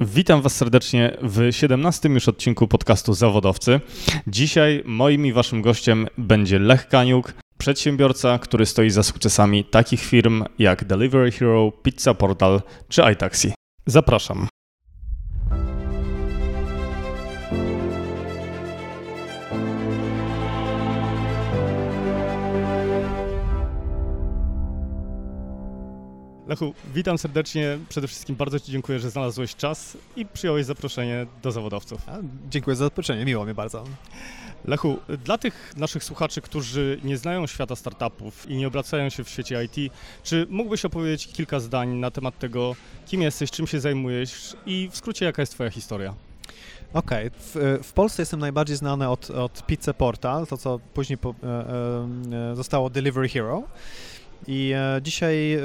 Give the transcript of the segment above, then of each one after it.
Witam Was serdecznie w 17 już odcinku podcastu Zawodowcy. Dzisiaj moim i Waszym gościem będzie Lech Kaniuk, przedsiębiorca, który stoi za sukcesami takich firm jak Delivery Hero, Pizza Portal czy iTaxi. Zapraszam. Lechu, witam serdecznie. Przede wszystkim bardzo Ci dziękuję, że znalazłeś czas i przyjąłeś zaproszenie do zawodowców. A, dziękuję za zaproszenie, miło mi bardzo. Lechu, dla tych naszych słuchaczy, którzy nie znają świata startupów i nie obracają się w świecie IT, czy mógłbyś opowiedzieć kilka zdań na temat tego, kim jesteś, czym się zajmujesz i w skrócie jaka jest Twoja historia? Okej, okay. w, w, Polsce jestem najbardziej znany od, od Pizza Portal, to co później po, e, e, zostało Delivery Hero. I e, dzisiaj e,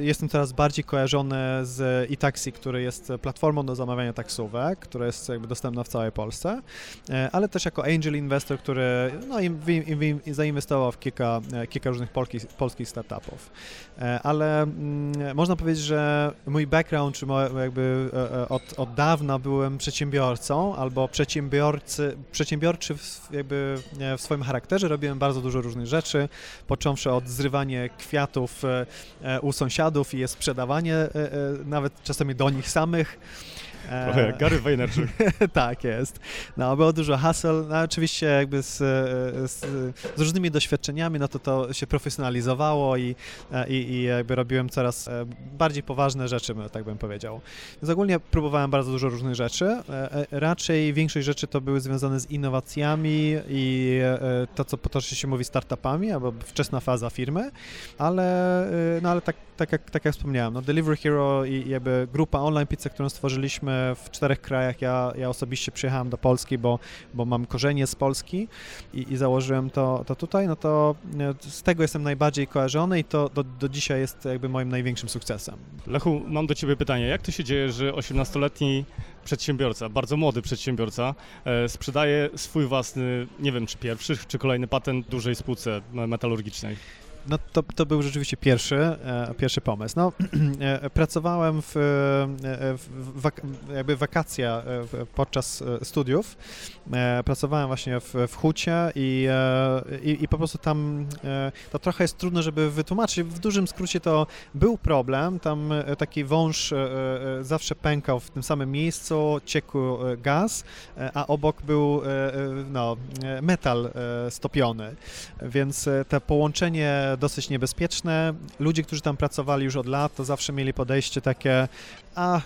jestem coraz bardziej kojarzony z eTaxi, który jest platformą do zamawiania taksówek, która jest jakby dostępna w całej Polsce, e, ale też jako angel investor, który no, im, im, im zainwestował w kilka, kilka różnych polskich, polskich startupów. Ale mm, można powiedzieć, że mój background, czy jakby od, od dawna byłem przedsiębiorcą albo przedsiębiorcy, przedsiębiorczy w, jakby w swoim charakterze. Robiłem bardzo dużo różnych rzeczy, począwszy od zrywania kwiatów e, e, u sąsiadów i je sprzedawanie e, nawet czasami do nich samych. Trochę jak Gary Vaynerchuk. tak jest. No, było dużo haseł, no, oczywiście jakby z, z, z, różnymi doświadczeniami, no to to się profesjonalizowało i, i, i jakby robiłem coraz bardziej poważne rzeczy, tak bym powiedział. Więc ogólnie próbowałem bardzo dużo różnych rzeczy. Raczej większość rzeczy to były związane z innowacjami i to, co potocznie się mówi startupami, albo wczesna faza firmy, ale, no, ale tak, tak, jak, tak jak wspomniałem, no Delivery Hero i jakby grupa online pizza, którą stworzyliśmy w czterech krajach. Ja, ja osobiście przyjechałem do Polski, bo, bo mam korzenie z Polski i, i założyłem to, to tutaj, no to e, z tego jestem najbardziej kojarzony i to do, do dzisiaj jest jakby moim największym sukcesem. Lechu, mam do Ciebie pytanie. Jak to się dzieje, że 18-letni przedsiębiorca, bardzo młody przedsiębiorca, e, sprzedaje swój własny, nie wiem czy pierwszy, czy kolejny patent dużej spółce metalurgicznej? No to, to był rzeczywiście pierwszy, e, pierwszy pomysł. No, e, pracowałem w, e, w jakby wakacja podczas studiów. Pracowałem właśnie w, w Hucie i, i, i, po prostu tam to trochę jest trudno, żeby wytłumaczyć. W dużym skrócie to był problem. Tam taki wąż zawsze pękał w tym samym miejscu, ciekł gaz, a obok był no, metal stopiony. Więc to połączenie dosyć niebezpieczne. Ludzie, którzy tam pracowali już od lat, to zawsze mieli podejście takie, a y,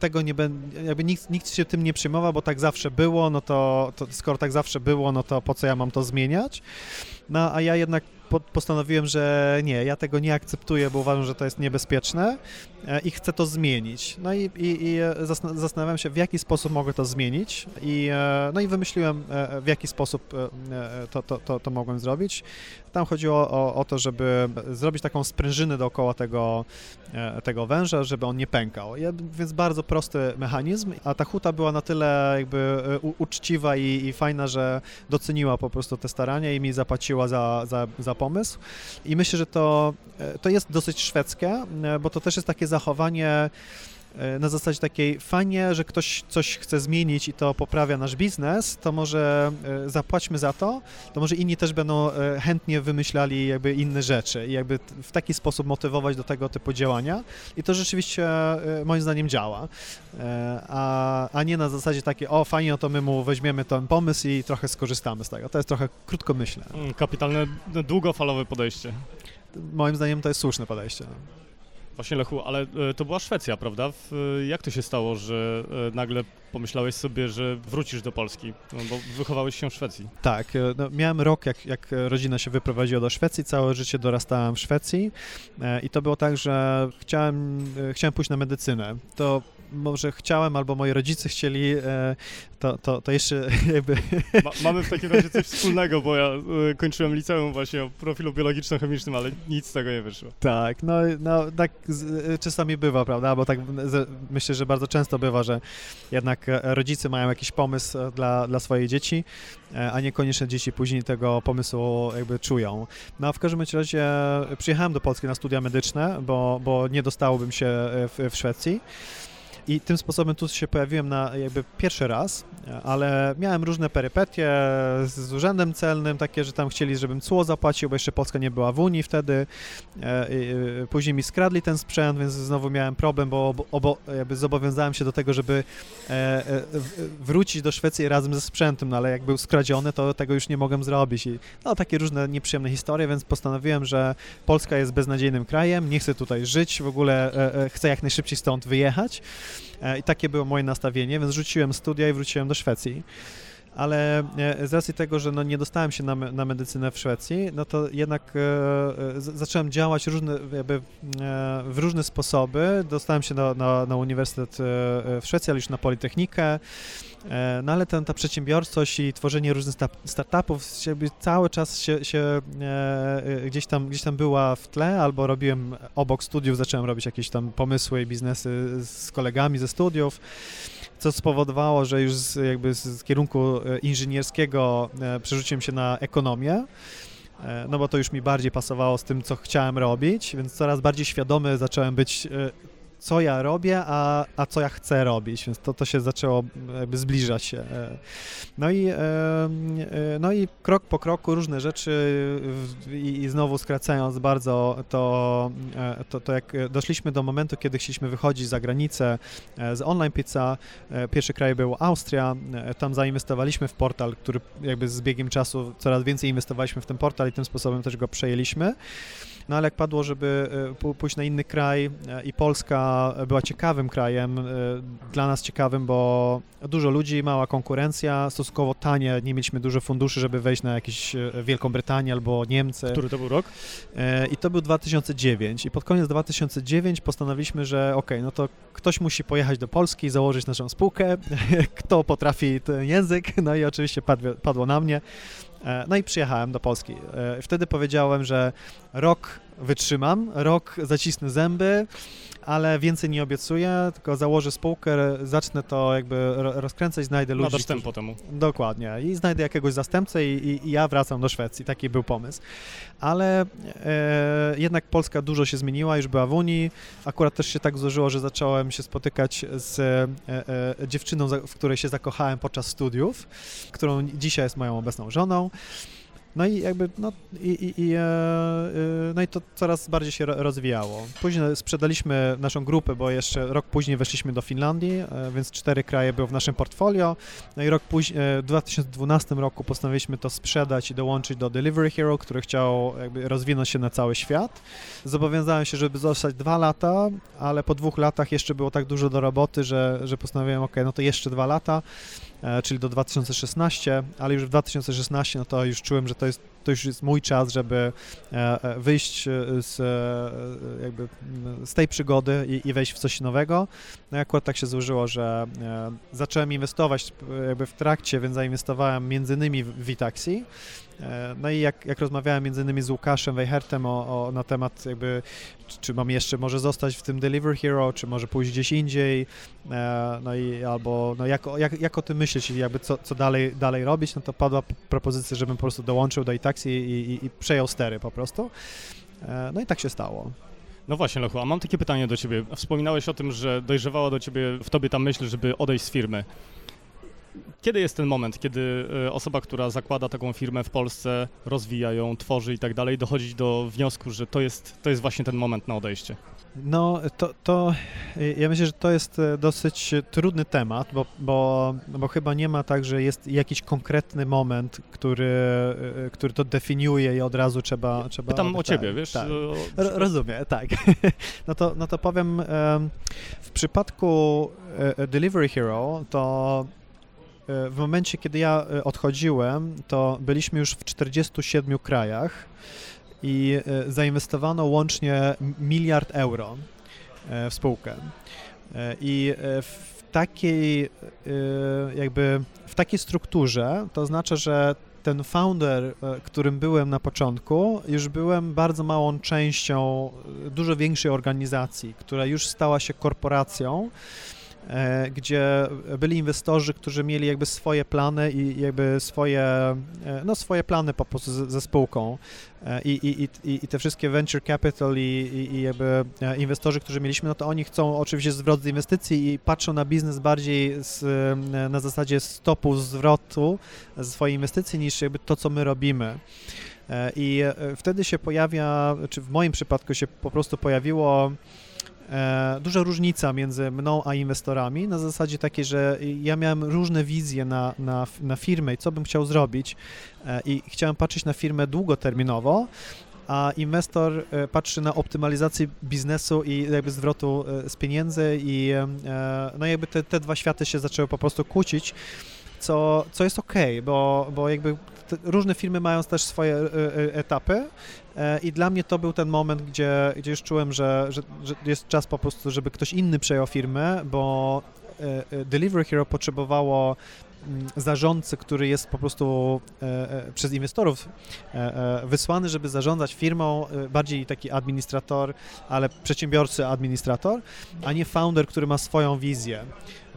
tego nie będę, jakby nikt, nikt się tym nie przejmował, bo tak zawsze było, no to, to skoro tak zawsze było, no to po co ja mam to zmieniać? No a ja jednak postanowiłem, że nie, ja tego nie akceptuję, bo uważam, że to jest niebezpieczne e, i chcę to zmienić. No i, i, i zastanawiam się, w jaki sposób mogę to zmienić i, e, no i wymyśliłem, e, w jaki sposób to, to, to, to mogłem zrobić. Tam chodziło o, o to, żeby zrobić taką sprężynę dookoła tego, tego węża, żeby on nie pękał. Więc bardzo prosty mechanizm, a ta huta była na tyle jakby uczciwa i, i fajna, że doceniła po prostu te starania i mi zapłaciła za, za, za pomysł. I myślę, że to, e, to jest dosyć szwedzkie, e, bo to też jest takie zachowanie na zasadzie takiej fajnie, że ktoś coś chce zmienić i to poprawia nasz biznes, to może zapłaćmy za to, to może inni też będą chętnie wymyślali jakby inne rzeczy i jakby w taki sposób motywować do tego typu działania i to rzeczywiście moim zdaniem działa, a, a nie na zasadzie takiej, o fajnie, no to my mu weźmiemy ten pomysł i trochę skorzystamy z tego. To jest trochę krótkomyślne. Mm, kapitalne, długofalowe podejście. Moim zdaniem to jest słuszne podejście. Właśnie Lechu, ale e, to była Szwecja, prawda? Jak to się stało, że e, nagle pomyślałeś sobie, że wrócisz do Polski, no, bo wychowałeś się w Szwecji? Tak, e, no, miałem rok, jak, jak rodzina się wyprowadziła do Szwecji, całe życie dorastałem w Szwecji i to było tak, że chciałem, chciałem pójść na medycynę. To może chciałem, albo moi rodzice chcieli, e, to, to, to jeszcze jakby... Ma, mamy w takim razie coś wspólnego, bo ja e, kończyłem liceum właśnie o profilu biologiczno-chemicznym, ale nic z tego nie wyszło. Tak, no, no tak e, czasami bywa, prawda, bo tak myślę, że bardzo często bywa, że jednak rodzice mają jakiś pomysł dla, dla swojej dzieci, a niekoniecznie dzieci później tego pomysłu jakby czują. No a w każdym razie przyjechałem do Polski na studia medyczne, bo, bo nie dostałbym się w, w Szwecji. I tym sposobem tu się pojawiłem na jakby pierwszy raz, ale miałem różne perypetie z urzędem celnym, takie, że tam chcieli, żebym cło zapłacił, bo jeszcze Polska nie była w Unii wtedy. Później mi skradli ten sprzęt, więc znowu miałem problem, bo obo, jakby zobowiązałem się do tego, żeby wrócić do Szwecji razem ze sprzętem, no ale jak był skradziony, to tego już nie mogłem zrobić. I no takie różne nieprzyjemne historie, więc postanowiłem, że Polska jest beznadziejnym krajem, nie chcę tutaj żyć, w ogóle chcę jak najszybciej stąd wyjechać. E, I takie było moje nastawienie, więc rzuciłem studia i wróciłem do Szwecji. Ale e, z racji tego, że no nie dostałem się na, na medycynę w Szwecji, no to jednak e, zacząłem działać różne, jakby, e, w różne sposoby. Dostałem się na, na, na uniwersytet e, w Szwecji, ale już na Politechnikę. E, no ale ten, ta przedsiębiorczość i tworzenie różnych startupów cały czas się, się gdzieś, tam, gdzieś tam była w tle, albo robiłem obok studiów, zacząłem robić jakieś tam pomysły i biznesy z kolegami ze studiów co spowodowało, że już z, jakby z kierunku e, inżynierskiego e, przerzuciłem się na ekonomię e, no bo to już mi bardziej pasowało z tym, co chciałem robić, więc coraz bardziej świadomy zacząłem być co ja robię, a, a co ja chcę robić, więc to, to się zaczęło jakby zbliżać się. No i, no i krok po kroku różne rzeczy i, i znowu skracając bardzo to, to, to jak doszliśmy do momentu, kiedy chcieliśmy wychodzić za granicę z online pizza, pierwszy kraj był Austria, tam zainwestowaliśmy w portal, który jakby z biegiem czasu coraz więcej inwestowaliśmy w ten portal i tym sposobem też go przejęliśmy. No ale jak padło, żeby e, pójść na inny kraj e, i Polska była ciekawym krajem, e, dla nas ciekawym, bo dużo ludzi, mała konkurencja, stosunkowo tanie, nie mieliśmy dużo funduszy, żeby wejść na jakieś Wielką Brytanię albo Niemcy. Który to był rok? I to był 2009 i pod koniec 2009 postanowiliśmy, że ok, no to ktoś musi pojechać do Polski, założyć naszą spółkę, kto potrafi ten język, no i oczywiście padło, padło na mnie. E, no i przyjechałem do Polski. E, wtedy powiedziałem, że rok wytrzymam, rok zacisnę zęby, ale więcej nie obiecuję, tylko założę spółkę, zacznę to jakby rozkręcać, znajdę ludzi. Nadasz tempo temu. Dokładnie. I znajdę jakiegoś zastępcę i, i, i ja wracam do Szwecji. Taki był pomysł. Ale e, jednak Polska dużo się zmieniła, już była w Unii. Akurat też się tak złożyło, że zacząłem się spotykać z e, e, dziewczyną, w której się zakochałem podczas studiów, którą dzisiaj jest moją obecną żoną. No i jakby, no i, i, i, e, e, no i to coraz bardziej się rozwijało. Później sprzedaliśmy naszą grupę, bo jeszcze rok później weszliśmy do Finlandii, e, więc cztery kraje były w naszym portfolio. No i rok później, w 2012 roku postanowiliśmy to sprzedać i dołączyć do Delivery Hero, który chciał jakby rozwinąć się na cały świat. Zobowiązałem się, żeby zostać dwa lata, ale po dwóch latach jeszcze było tak dużo do roboty, że, że postanowiłem, ok, no to jeszcze dwa lata. Czyli do 2016, ale już w 2016 no to już czułem, że to, jest, to już jest mój czas, żeby e, e, wyjść z, jakby z tej przygody i, i wejść w coś nowego. No akurat tak się złożyło, że zacząłem inwestować jakby w trakcie, więc zainwestowałem między innymi w Vitaxi, E, no i jak, jak rozmawiałem między innymi z Łukaszem Weichertem o, o, na temat jakby, czy, czy mam jeszcze może zostać w tym Deliver Hero, czy może pójść gdzieś indziej, e, no i albo, no jak, jak, jak o tym myśleć i jakby co, co dalej, dalej robić, no to padła propozycja, żebym po prostu dołączył do iTaxi i, i, i przejął stery po prostu. E, no i tak się stało. No właśnie, Lechu, a mam takie pytanie do ciebie. Wspominałeś o tym, że dojrzewała do ciebie, w tobie ta myśl, żeby odejść z firmy. Kiedy jest ten moment, kiedy e, osoba, która zakłada taką firmę w Polsce, rozwija ją, tworzy i tak dalej, dochodzi do wniosku, że to jest, to jest właśnie ten moment na odejście? No, to, to ja myślę, że to jest e, dosyć trudny temat, bo, bo, bo chyba nie ma tak, że jest jakiś konkretny moment, który, e, który to definiuje i od razu trzeba... trzeba Pytam o ciebie, wiesz? Tak. Rozumiem, tak. No to, no to powiem, w przypadku Delivery Hero to E, w momencie, kiedy ja e, odchodziłem, to byliśmy już w 47 krajach i e, zainwestowano łącznie miliard euro w spółkę. I w takiej jakby w takiej strukturze to oznacza, że ten founder, którym byłem na początku, już byłem bardzo małą częścią dużo większej organizacji, która już stała się korporacją gdzie byli inwestorzy, którzy mieli jakby swoje plany i jakby swoje, no swoje plany po prostu ze spółką. I, i, i, i te wszystkie venture capital i, i, jakby inwestorzy, którzy mieliśmy, no to oni chcą oczywiście zwrot z inwestycji i patrzą na biznes bardziej z, na zasadzie stopu zwrotu swojej inwestycji niż jakby to, co my robimy. E, I e, wtedy się pojawia, czy w moim przypadku się po prostu pojawiło e, duża różnica między mną a inwestorami na zasadzie takiej, że ja miałem różne wizje na, na, na firmę i co bym chciał zrobić i chciałem patrzeć na firmę długoterminowo, a inwestor patrzy na optymalizację biznesu i jakby zwrotu z pieniędzy i no jakby te, te dwa światy się zaczęły po prostu kłócić, co, co jest ok, bo, bo jakby różne firmy mają też swoje e, e, etapy e, i dla mnie to był ten moment, gdzie, gdzie już czułem, że, że, że jest czas po prostu, żeby ktoś inny przejął firmę, bo Delivery Hero potrzebowało mm, zarządcy, który jest po prostu e, przez inwestorów e, wysłany, żeby zarządzać firmą, e, bardziej taki administrator, ale przedsiębiorcy administrator, a nie founder, który ma swoją wizję.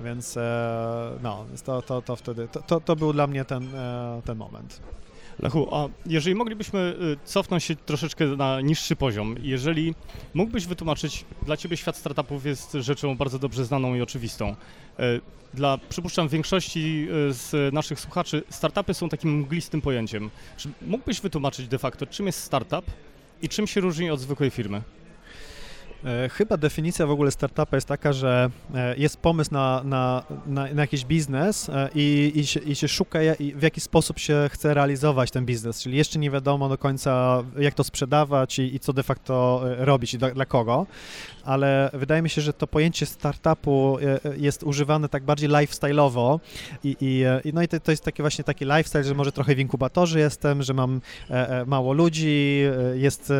Więc e, no, to, to, to wtedy, to, to, to był dla mnie ten, e, ten moment. Lechu, a jeżeli moglibyśmy y, cofnąć się troszeczkę na niższy poziom, jeżeli mógłbyś wytłumaczyć, dla Ciebie świat startupów jest rzeczą bardzo dobrze znaną i oczywistą. E, dla, przypuszczam, większości z naszych słuchaczy startupy są takim mglistym pojęciem. Czy mógłbyś wytłumaczyć de facto, czym jest startup i czym się różni od zwykłej firmy? E, chyba definicja w ogóle startupa jest taka, że e, jest pomysł na, na, na, na jakiś biznes e, i, i, się, i się szuka, w jaki sposób się chce realizować ten biznes, czyli jeszcze nie wiadomo do końca, jak to sprzedawać i, i co de facto robić i dla, dla kogo. Ale wydaje mi się, że to pojęcie startupu jest używane tak bardziej lifestyle'owo i, i, no i to, to, jest taki właśnie taki lifestyle, że może trochę w inkubatorze jestem, że mam mało ludzi, jest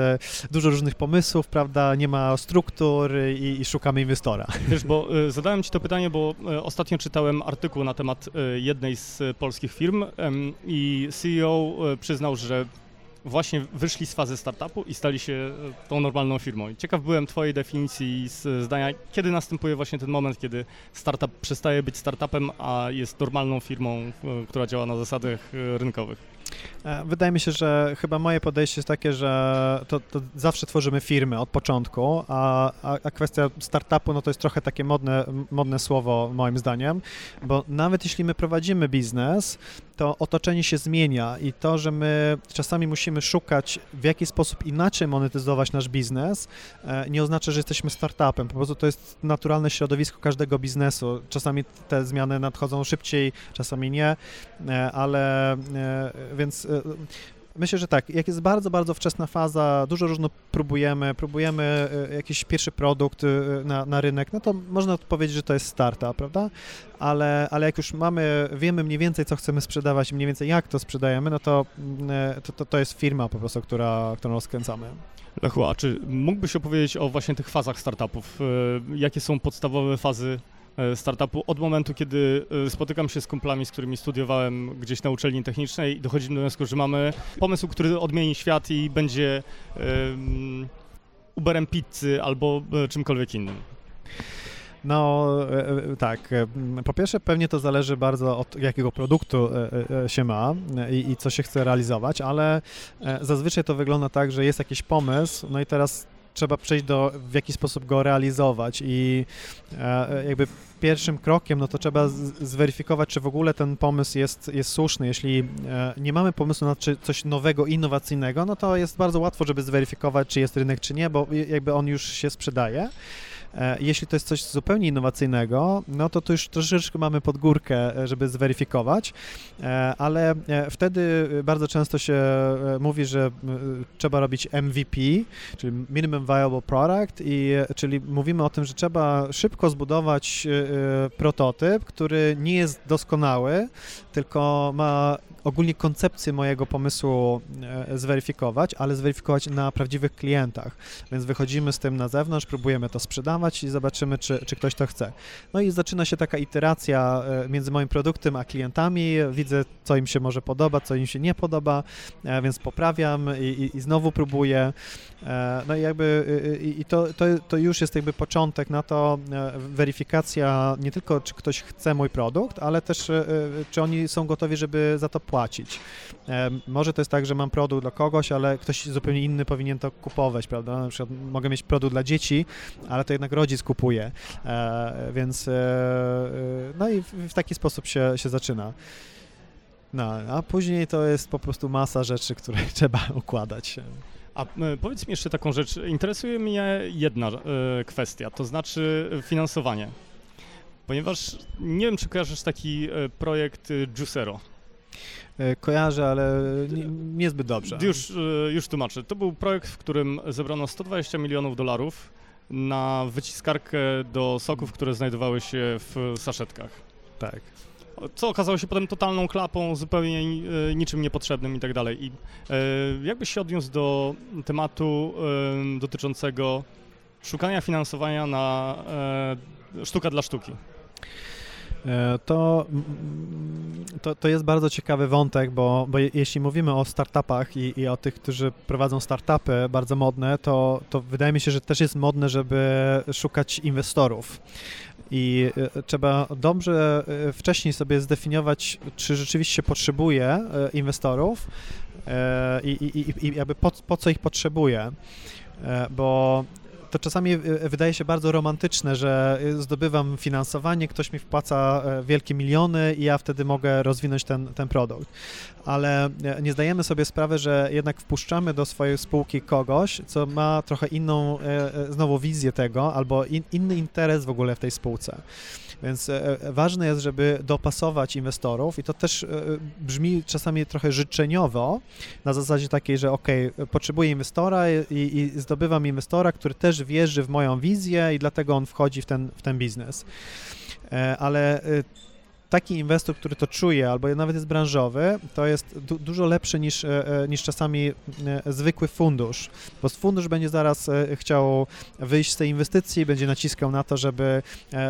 dużo różnych pomysłów, prawda, nie ma struktur i, i szukamy inwestora. Wiesz, bo zadałem Ci to pytanie, bo ostatnio czytałem artykuł na temat jednej z polskich firm i CEO przyznał, że właśnie wyszli z fazy startupu i stali się tą normalną firmą. ciekaw byłem Twojej definicji z zdania, kiedy następuje właśnie ten moment, kiedy startup przestaje być startupem, a jest normalną firmą, która działa na zasadach rynkowych. E, wydaje mi się, że chyba moje podejście jest takie, że to, to zawsze tworzymy firmy od początku, a, a, a, kwestia startupu no to jest trochę takie modne, modne słowo moim zdaniem, bo nawet jeśli my prowadzimy biznes, to otoczenie się zmienia i to, że my czasami musimy szukać w jaki sposób inaczej monetyzować nasz biznes, e, nie oznacza, że jesteśmy startupem. Po prostu to jest naturalne środowisko każdego biznesu. Czasami te zmiany nadchodzą szybciej, czasami nie, e, ale więc e, myślę, że tak, jak jest bardzo, bardzo wczesna faza, dużo różno próbujemy, próbujemy e, jakiś pierwszy produkt e, na, na rynek, no to można powiedzieć, że to jest startup, prawda? Ale, ale jak już mamy, wiemy mniej więcej, co chcemy sprzedawać i mniej więcej jak to sprzedajemy, no to to, to, to jest firma po prostu, która, którą rozkręcamy. Lechu, a czy mógłbyś opowiedzieć o właśnie tych fazach startupów? Jakie są podstawowe fazy E, startupu od momentu, kiedy e, spotykam się z kumplami, z którymi studiowałem gdzieś na uczelni technicznej i dochodzimy do wniosku, że mamy pomysł, który odmieni świat i będzie um, Uberem pizzy albo e, czymkolwiek innym. No tak. Po pierwsze, pewnie to zależy bardzo od jakiego produktu się ma i, i, co się chce realizować, ale zazwyczaj to wygląda tak, że jest jakiś pomysł, no i teraz trzeba przejść do, w jaki sposób go realizować i e, jakby pierwszym krokiem, no to trzeba zweryfikować, czy w ogóle ten pomysł jest, jest słuszny. Jeśli e, nie mamy pomysłu na coś nowego, innowacyjnego, no to jest bardzo łatwo, żeby zweryfikować, czy jest rynek, czy nie, bo jakby on już się sprzedaje. E, jeśli to jest coś zupełnie innowacyjnego, no to tu już troszeczkę mamy pod górkę, e, żeby zweryfikować, e, ale wtedy bardzo często się mówi, że trzeba robić MVP, czyli Minimum Viable Product, i, czyli mówimy o tym, że trzeba szybko zbudować prototyp, który nie jest doskonały, tylko ma ogólnie koncepcję mojego pomysłu zweryfikować, ale zweryfikować na prawdziwych klientach. Więc wychodzimy z tym na zewnątrz, próbujemy to sprzedawać i zobaczymy, czy, czy ktoś to chce. No i zaczyna się taka iteracja między moim produktem a klientami. Widzę, co im się może podoba, co im się nie podoba, więc poprawiam i, i, i znowu próbuję. No i jakby i to, to, to już jest jakby początek na to, weryfikacja nie tylko, czy ktoś chce mój produkt, ale też czy oni są gotowi, żeby za to płacić. Może to jest tak, że mam produkt dla kogoś, ale ktoś zupełnie inny powinien to kupować, prawda? Na przykład mogę mieć produkt dla dzieci, ale to jednak rodzic kupuje, e, więc e, e, no i w taki sposób się, się zaczyna. No, a później to jest po prostu masa rzeczy, które trzeba układać. A powiedz mi jeszcze taką rzecz. Interesuje mnie jedna kwestia, to znaczy finansowanie. Ponieważ nie wiem, czy kojarzysz taki projekt Juicero. E, kojarzę, ale nie, niezbyt dobrze. Już, e, już tłumaczę. To był projekt, w którym zebrano 120 milionów dolarów na wyciskarkę do soków, które znajdowały się w saszetkach. Tak. Co okazało się potem totalną klapą, zupełnie e, niczym niepotrzebnym i tak dalej. I jakbyś się odniósł do tematu dotyczącego szukania finansowania na sztuka dla sztuki? E, to, to, to jest bardzo ciekawy wątek, bo, bo jeśli mówimy o startupach i, i o tych, którzy prowadzą startupy bardzo modne, to, to wydaje mi się, że też jest modne, żeby szukać inwestorów. I e, trzeba dobrze e, wcześniej sobie zdefiniować, czy rzeczywiście potrzebuje inwestorów i, i, i jakby po, po co ich potrzebuje bo to czasami e, wydaje się bardzo romantyczne, że e, zdobywam finansowanie, ktoś mi wpłaca e, wielkie miliony i ja wtedy mogę rozwinąć ten, ten produkt. Ale nie zdajemy sobie sprawy, że jednak wpuszczamy do swojej spółki kogoś, co ma trochę inną znowu wizję tego albo in, inny interes w ogóle w tej spółce. Więc e, e, ważne jest, żeby dopasować inwestorów i to też e, brzmi czasami trochę życzeniowo, na zasadzie takiej, że ok, potrzebuję inwestora i, i zdobywam inwestora, który też wierzy w moją wizję i dlatego on wchodzi w ten, w ten biznes. Ale taki inwestor, który to czuje, albo nawet jest branżowy, to jest du dużo lepszy niż, e, e, niż czasami e, zwykły fundusz, bo fundusz będzie zaraz chciał wyjść z tej inwestycji, będzie naciskał na to, żeby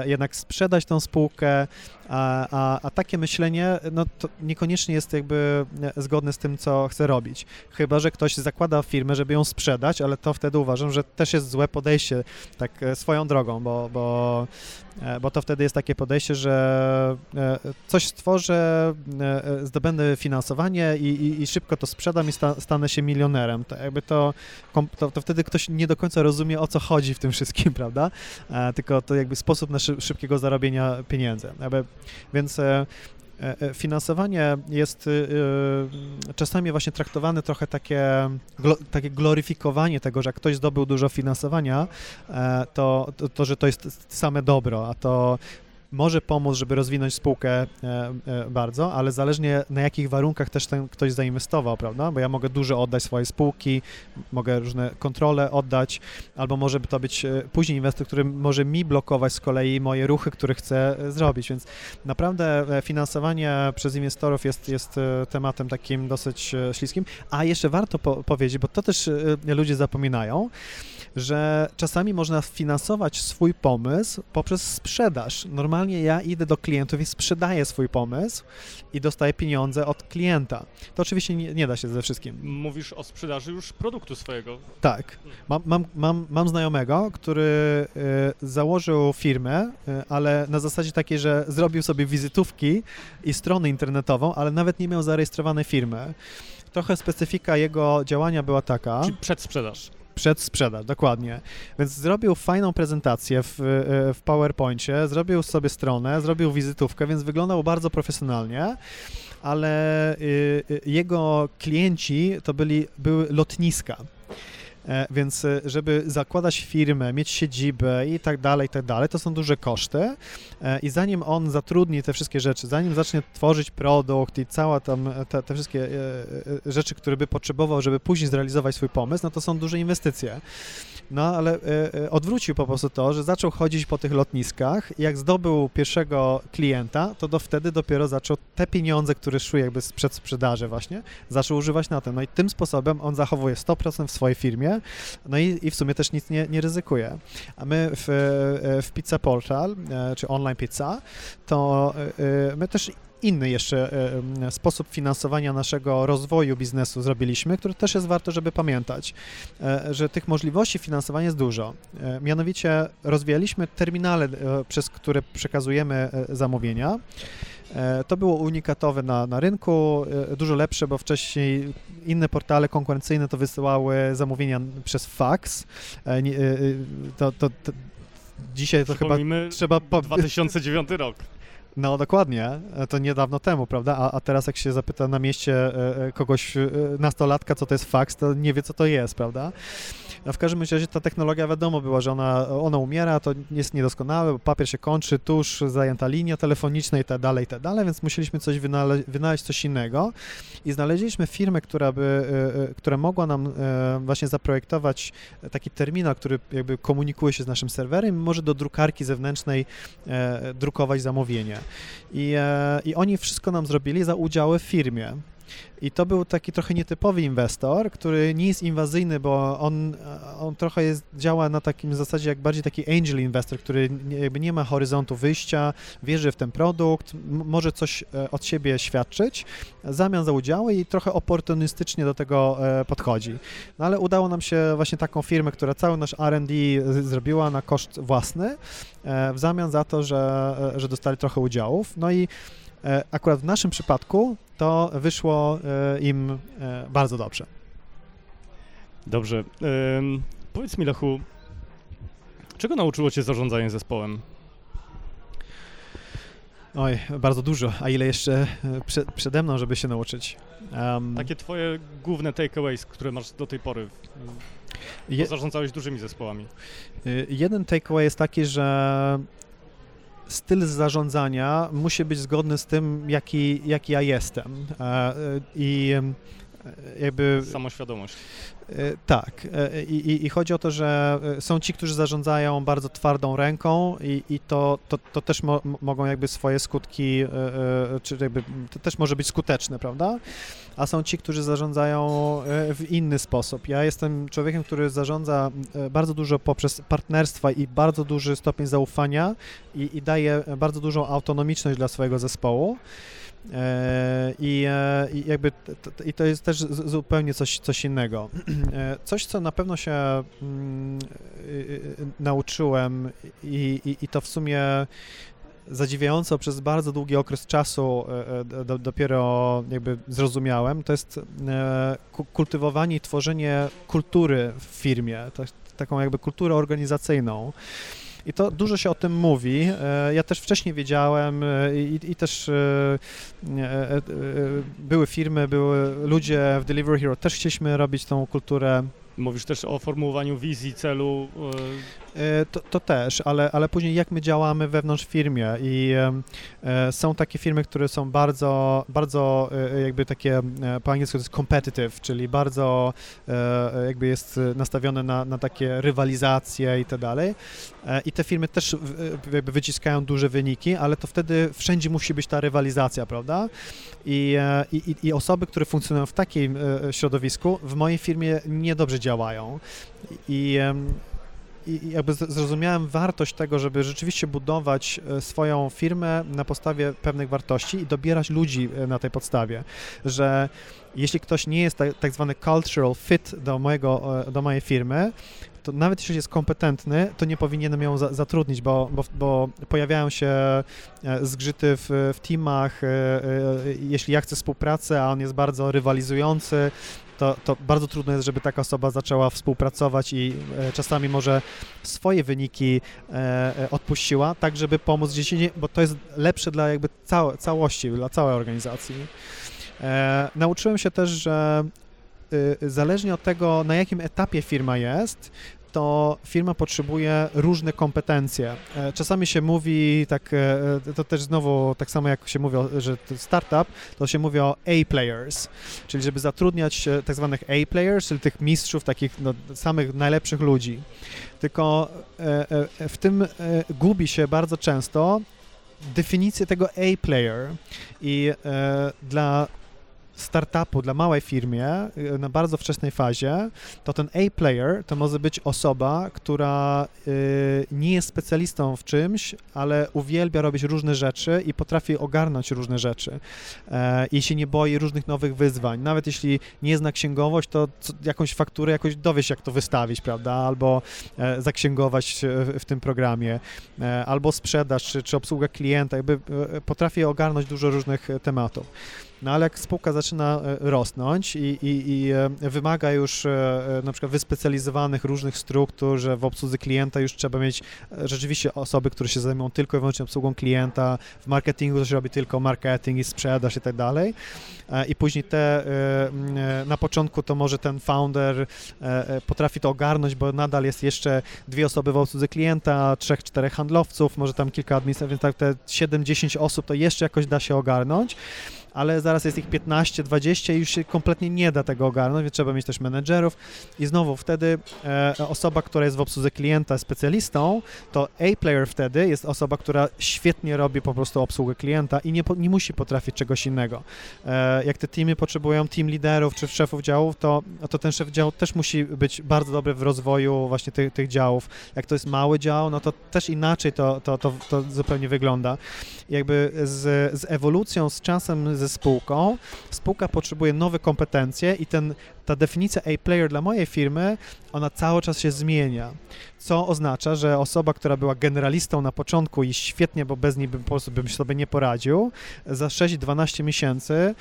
jednak sprzedać tą spółkę, a, a, a, takie myślenie no, niekoniecznie jest jakby zgodne z tym, co chce robić. Chyba, że ktoś zakłada firmę, żeby ją sprzedać, ale to wtedy uważam, że też jest złe podejście, tak swoją drogą, bo, bo, bo to wtedy jest takie podejście, że coś stworzę, zdobędę finansowanie i, i, i szybko to sprzedam i sta, stanę się milionerem. To jakby to, to, to, wtedy ktoś nie do końca rozumie, o co chodzi w tym wszystkim, prawda? Tylko to jakby sposób na szybkiego zarobienia pieniędzy. Więc e, e, e, finansowanie jest czasami właśnie traktowane trochę takie, takie gloryfikowanie tego, że jak ktoś zdobył dużo finansowania, to, to, to, że to jest same dobro, a to może pomóc, żeby rozwinąć spółkę e, e, bardzo, ale zależnie na jakich warunkach też ten ktoś zainwestował, prawda? Bo ja mogę dużo oddać swojej spółki, mogę różne kontrole oddać, albo może to być e, później inwestor, który może mi blokować z kolei moje ruchy, które chcę zrobić, więc naprawdę finansowanie przez inwestorów jest, jest tematem takim dosyć śliskim, a jeszcze warto po powiedzieć, bo to też ludzie zapominają, że czasami można finansować swój pomysł poprzez sprzedaż. Normalnie ja idę do klientów i sprzedaję swój pomysł i dostaję pieniądze od klienta. To oczywiście nie, nie da się ze wszystkim. Mówisz o sprzedaży już produktu swojego. Tak. Mam, mam, mam, mam znajomego, który y, założył firmę, y, ale na zasadzie takiej, że zrobił sobie wizytówki i stronę internetową, ale nawet nie miał zarejestrowanej firmy. Trochę specyfika jego działania była taka. Czyli przedsprzedaż sprzedaż, dokładnie. Więc zrobił fajną prezentację w, e, w PowerPoincie, zrobił sobie stronę, zrobił wizytówkę, więc wyglądał bardzo profesjonalnie ale y, y, jego klienci to byli, były lotniska. E, więc e, żeby zakładać firmę, mieć siedzibę i tak dalej, i tak dalej, to są duże koszty e, i zanim on zatrudni te wszystkie rzeczy, zanim zacznie tworzyć produkt i cała tam te, te wszystkie rzeczy, które by potrzebował, żeby później zrealizować swój pomysł, no to są duże inwestycje. No, ale e, odwrócił po prostu to, że zaczął chodzić po tych lotniskach i jak zdobył pierwszego klienta, to do wtedy dopiero zaczął te pieniądze, które szły jakby z przedsprzedaży właśnie, zaczął używać na tym. No i tym sposobem on zachowuje 100% w swojej firmie, no i, i w sumie też nic nie, nie ryzykuje. A my w, e, w Pizza Portal, czy Online Pizza, to e, my też inny jeszcze sposób finansowania naszego rozwoju biznesu zrobiliśmy, który też jest warto, żeby pamiętać, że tych możliwości finansowania jest dużo. Mianowicie rozwijaliśmy terminale, przez które przekazujemy zamówienia. To było unikatowe na, na rynku, dużo lepsze, bo wcześniej inne portale konkurencyjne to wysyłały zamówienia przez fax. To, to, to dzisiaj to chyba trzeba... Po... 2009 rok. No dokładnie, to niedawno temu, prawda? A, a teraz jak się zapyta na mieście e, e, kogoś, e, nastolatka, co to jest faks, to nie wie, co to jest, prawda? A w każdym razie ta technologia wiadomo była, że ona, ona umiera, to jest bo papier się kończy, tuż zajęta linia telefoniczna i tak dalej, i tak dalej, więc musieliśmy coś wynale wynaleźć coś innego i znaleźliśmy firmę, która by, która mogła nam właśnie zaprojektować taki terminal, który jakby komunikuje się z naszym serwerem i może do drukarki zewnętrznej drukować zamówienie. I, e, I oni wszystko nam zrobili za udziały w firmie. I to był taki trochę nietypowy inwestor, który nie jest inwazyjny, bo on, on trochę jest, działa na takim zasadzie jak bardziej taki angel inwestor, który jakby nie ma horyzontu wyjścia, wierzy w ten produkt, może coś e, od siebie świadczyć, zamian za udziały i trochę oportunistycznie do tego e, podchodzi. No ale udało nam się właśnie taką firmę, która cały nasz R&D zrobiła na koszt własny, e, w zamian za to, że, że dostali trochę udziałów. No i akurat w naszym przypadku to wyszło e, im e, bardzo dobrze. Dobrze. powiedz mi, Lechu, czego nauczyło Cię zarządzanie zespołem? Oj, bardzo dużo, a ile jeszcze e, prze, przede mną, żeby się nauczyć. Um, Takie twoje główne takeaways, które masz do tej pory, je, zarządzałeś dużymi zespołami. Jeden takeaway jest taki, że styl zarządzania musi być zgodny z tym, jaki, jaki ja jestem. E, e, I e, jakby... Samoświadomość. Tak. I, I, chodzi o to, że są ci, którzy zarządzają bardzo twardą ręką i, i to, to, to też mo, mogą jakby swoje skutki, czy jakby to też może być skuteczne, prawda? a są ci, którzy zarządzają e, w inny sposób. Ja jestem człowiekiem, który zarządza e, bardzo dużo poprzez partnerstwa i bardzo duży stopień zaufania i, i daje bardzo dużą autonomiczność dla swojego zespołu. E, I, I, jakby i to jest też zupełnie coś, coś innego. Coś, co na pewno się mm, nauczyłem i, i, i to w sumie zadziwiająco przez bardzo długi okres czasu e, e, do, dopiero jakby zrozumiałem, to jest e, kultywowanie i tworzenie kultury w firmie, taką jakby kulturę organizacyjną. I to dużo się o tym mówi. Ja też wcześniej wiedziałem i, i, też były firmy, były ludzie w Delivery Hero, też chcieliśmy robić tą kulturę Mówisz też o formułowaniu wizji, celu. E, to, to, też, ale, ale później jak my działamy wewnątrz firmie i e, są takie firmy, które są bardzo, bardzo e, jakby takie, po angielsku to jest competitive, czyli bardzo jakby jest nastawione na, na takie rywalizacje i tak dalej. I te firmy też jakby wyciskają duże wyniki, ale to wtedy wszędzie musi być ta rywalizacja, prawda? I, i, i osoby, które funkcjonują w takim środowisku, w mojej firmie niedobrze działają. I i jakby zrozumiałem wartość tego, żeby rzeczywiście budować e, swoją firmę na podstawie pewnych wartości i dobierać ludzi e, na tej podstawie, że jeśli ktoś nie jest tak, tak zwany cultural fit do, mojego, e, do mojej firmy, to nawet jeśli jest kompetentny, to nie powinienem ją za, zatrudnić, bo, bo, bo, pojawiają się zgrzyty w, w teamach, jeśli ja chcę współpracę, a on jest bardzo rywalizujący, to, to bardzo trudno jest, żeby taka osoba zaczęła współpracować i e, czasami może swoje wyniki e, e, odpuściła, tak żeby pomóc dzieci, bo to jest lepsze dla jakby całości, dla całej organizacji. nauczyłem się też, że y, zależnie od tego, na jakim etapie firma jest, to firma potrzebuje różne kompetencje. E, czasami się mówi, tak, e, to też znowu tak samo jak się mówi, że startup, to się mówi o A-players, czyli żeby zatrudniać e, tak zwanych A-players, czyli tych mistrzów, takich no, samych najlepszych ludzi. Tylko w tym gubi się bardzo często definicję tego A-player i dla startupu, dla małej firmie y, na bardzo wczesnej fazie, to ten A-player to może być osoba, która y, nie jest specjalistą w czymś, ale uwielbia robić różne rzeczy i potrafi ogarnąć różne rzeczy e, i się nie boi różnych nowych wyzwań. Nawet jeśli nie zna księgowość, to jakąś fakturę jakoś dowie się, jak to wystawić, prawda, albo e, zaksięgować w tym programie, e, albo sprzedaż, czy, czy obsługa klienta, jakby potrafi ogarnąć dużo różnych tematów. No ale jak spółka zaczyna e, rosnąć i, i, i e, wymaga już e, na przykład wyspecjalizowanych różnych struktur, że w obsłudze klienta już trzeba mieć rzeczywiście osoby, które się zajmują tylko i wyłącznie obsługą klienta, w marketingu to się robi tylko marketing i sprzedaż i tak dalej. I później te, na początku to może ten founder potrafi to ogarnąć, bo nadal jest jeszcze dwie osoby w obsłudze klienta, trzech, czterech handlowców, może tam kilka administratorów, więc tak te 7-10 osób to jeszcze jakoś da się ogarnąć ale zaraz jest ich 15, 20 i już się kompletnie nie da tego ogarnąć, więc trzeba mieć też menedżerów i znowu wtedy e, osoba, która jest w obsłudze klienta specjalistą, to A-player wtedy jest osoba, która świetnie robi po prostu obsługę klienta i nie, nie musi potrafić czegoś innego. E, jak te teamy potrzebują team liderów czy szefów działów, to, to ten szef działu też musi być bardzo dobry w rozwoju właśnie tych, tych działów. Jak to jest mały dział, no to też inaczej to, to, to, to zupełnie wygląda. Jakby z, z ewolucją, z czasem, ze spółką, spółka potrzebuje nowe kompetencje i ten, ta definicja A-player dla mojej firmy, ona cały czas się zmienia, co oznacza, że osoba, która była generalistą na początku i świetnie, bo bez niej bym po prostu bym sobie nie poradził, za 6-12 miesięcy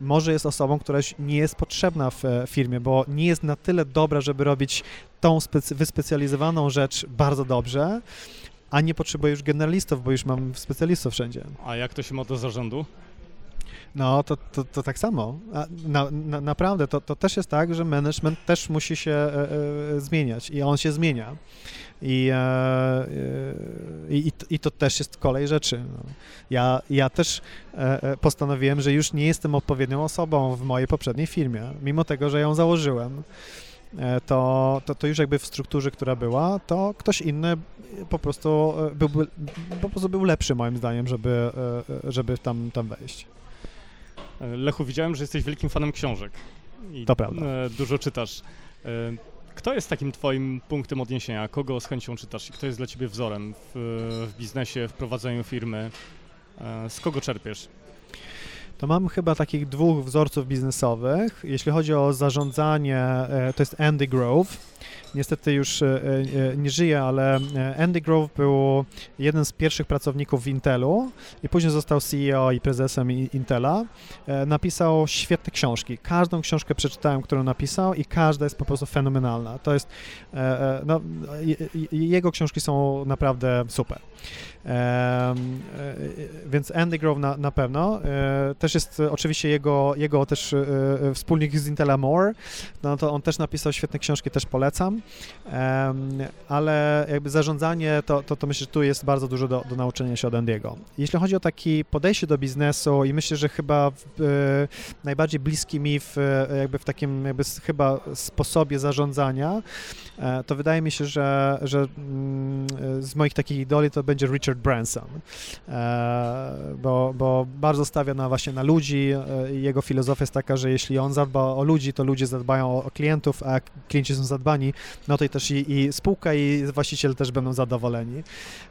może jest osobą, która nie jest potrzebna w e, firmie, bo nie jest na tyle dobra, żeby robić tą wyspecjalizowaną rzecz bardzo dobrze, a nie potrzebuję już generalistów, bo już mam specjalistów wszędzie. A jak to się ma do zarządu? No, to, to, to tak samo. Na, na, naprawdę, to, to też jest tak, że management też musi się e, e, zmieniać i on się zmienia. I, e, e i, I to też jest kolej rzeczy. No. Ja, ja też e, postanowiłem, że już nie jestem odpowiednią osobą w mojej poprzedniej firmie, mimo tego, że ją założyłem. To, to, to już jakby w strukturze, która była, to ktoś inny po prostu był, po prostu był lepszy moim zdaniem, żeby, żeby tam, tam wejść. Lechu, widziałem, że jesteś wielkim fanem książek. I to prawda. E, dużo czytasz. E, kto jest takim twoim punktem odniesienia? Kogo z chęcią czytasz i kto jest dla ciebie wzorem w, w biznesie, w prowadzeniu firmy? E, z kogo czerpiesz? To mam chyba takich dwóch wzorców biznesowych. Jeśli chodzi o zarządzanie, to jest Andy Grove niestety już e, e, nie żyje, ale e, Andy Grove był jeden z pierwszych pracowników w Intelu i później został CEO i prezesem Intela. Napisał świetne książki. Każdą książkę przeczytałem, którą napisał i każda jest po prostu fenomenalna. To jest, no, jego książki są naprawdę super. Więc Andy Grove na, na pewno. Też jest oczywiście jego, jego też wspólnik z Intela More, no to on też napisał świetne książki, też polecam ale jakby zarządzanie, to, to, to myślę, że tu jest bardzo dużo do, do nauczenia się od Andiego. Jeśli chodzi o takie podejście do biznesu i myślę, że chyba w, e, najbardziej bliski mi w, e, jakby w takim jakby chyba sposobie zarządzania, e, to wydaje mi się, że, że mm, z moich takich idoli to będzie Richard Branson, bo, bo bardzo stawia na właśnie na ludzi jego filozofia jest taka, że jeśli on zadba o ludzi, to ludzie zadbają o klientów, a klienci są zadbani, no to i też i, i spółka i właściciel też będą zadowoleni.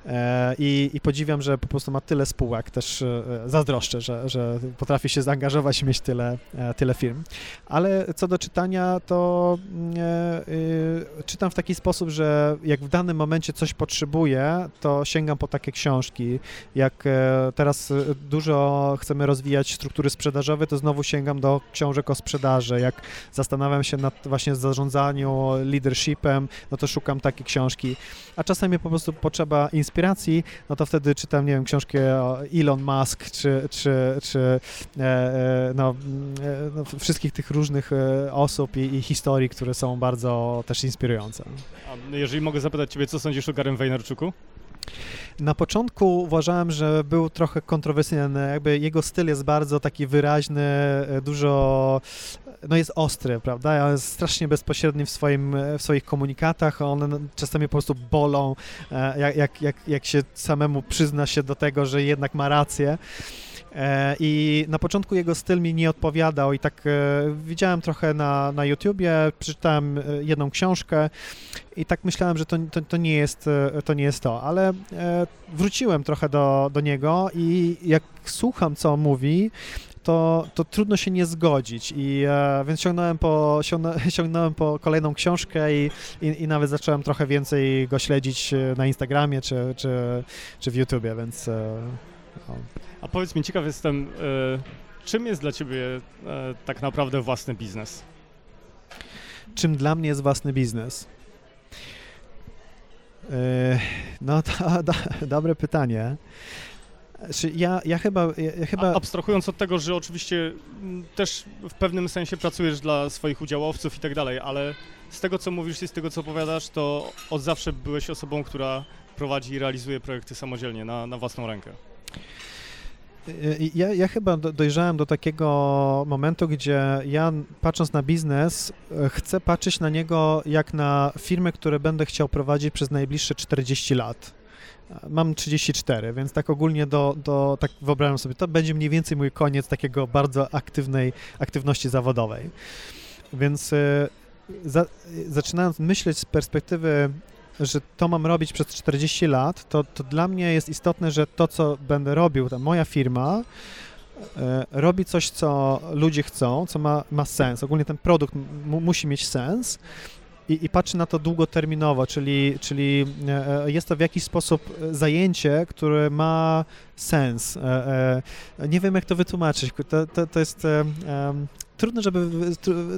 E, i, I podziwiam, że po prostu ma tyle spółek, też e, zazdroszczę, że, że potrafi się zaangażować i mieć tyle, e, tyle firm. Ale co do czytania, to czytam w taki sposób, że jak w danym momencie coś potrzebuję, to sięgam po takie książki. Jak teraz dużo chcemy rozwijać struktury sprzedażowe, to znowu sięgam do książek o sprzedaży. Jak zastanawiam się nad właśnie zarządzaniu, leadershipem, no to szukam takiej książki. A czasami po prostu potrzeba inspiracji, no to wtedy czytam, nie wiem, książkę o Elon Musk, czy, czy, czy e, e, no, e, no, wszystkich tych różnych osób i, i historii, które są bardzo też inspirujące. A jeżeli mogę zapytać Ciebie, co sądzisz o Garym Vaynerchuku? Na początku uważałem, że był trochę kontrowersyjny, jakby jego styl jest bardzo taki wyraźny, e, dużo, no jest ostry, prawda, jest strasznie bezpośredni w, swoim, w swoich komunikatach, one czasami po prostu bolą, e, jak, jak, jak, jak się samemu przyzna się do tego, że jednak ma rację. E, I na początku jego styl mi nie odpowiadał i tak e, widziałem trochę na, na YouTubie, przeczytałem e, jedną książkę i tak myślałem, że to, to, to, nie, jest, to nie jest to, ale wróciłem trochę do, do niego i jak słucham, co mówi, to, to trudno się nie zgodzić. I e, więc sięgnąłem po, sięgnąłem po kolejną książkę i, i, i, nawet zacząłem trochę więcej go śledzić na Instagramie czy, czy, czy w YouTubie, więc. A powiedz mi, ciekaw jestem, e, czym jest dla ciebie e, tak naprawdę własny biznes? Czym dla mnie jest własny biznes? E, no to do, dobre pytanie. Ja, ja chyba... Ja chyba... Abstrahując od tego, że oczywiście też w pewnym sensie pracujesz dla swoich udziałowców i tak dalej, ale z tego, co mówisz i z tego, co opowiadasz, to od zawsze byłeś osobą, która prowadzi i realizuje projekty samodzielnie, na, na własną rękę. Ja, ja chyba dojrzałem do takiego momentu, gdzie ja patrząc na biznes, e, chcę patrzeć na niego jak na firmę, które będę chciał prowadzić przez najbliższe 40 lat. Mam 34, więc tak ogólnie do, do tak wyobrażam sobie, to będzie mniej więcej mój koniec takiego bardzo aktywnej aktywności zawodowej. Więc e, za, zaczynając myśleć z perspektywy że to mam robić przez 40 lat, to, to dla mnie jest istotne, że to, co będę robił, ta moja firma, e, robi coś, co ludzie chcą, co ma, ma sens. Ogólnie ten produkt musi mieć sens i, i patrzy na to długoterminowo, czyli, czyli e, jest to w jakiś sposób zajęcie, które ma sens. E, nie wiem, jak to wytłumaczyć. To, to, to jest trudno, żeby,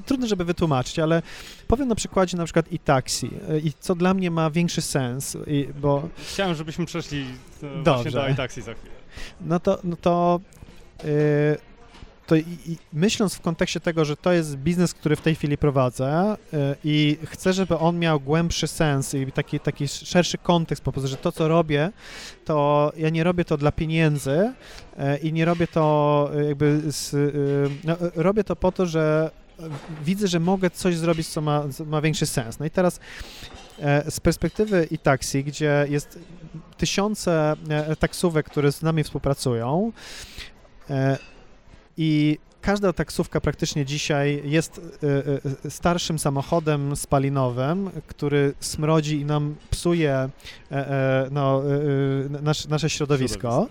trudno, żeby wytłumaczyć, ale powiem na przykładzie na przykład i taksi, i co dla mnie ma większy sens, i, bo... Chciałem, żebyśmy przeszli e, Dobrze. właśnie do i taksi za chwilę. No to, no to yy, to i, i myśląc w kontekście tego, że to jest biznes, który w tej chwili prowadzę y, i chcę, żeby on miał głębszy sens i taki, taki szerszy kontekst, po prostu, że to, co robię, to ja nie robię to dla pieniędzy y, i nie robię to jakby z, no, robię to po to, że widzę, że mogę coś zrobić, co ma, co ma większy sens. No i teraz z perspektywy i taksi, gdzie jest tysiące taksówek, które z nami współpracują, i każda taksówka praktycznie dzisiaj jest y, y, starszym samochodem spalinowym, który smrodzi i nam psuje e, e, no, y, nasze środowisko.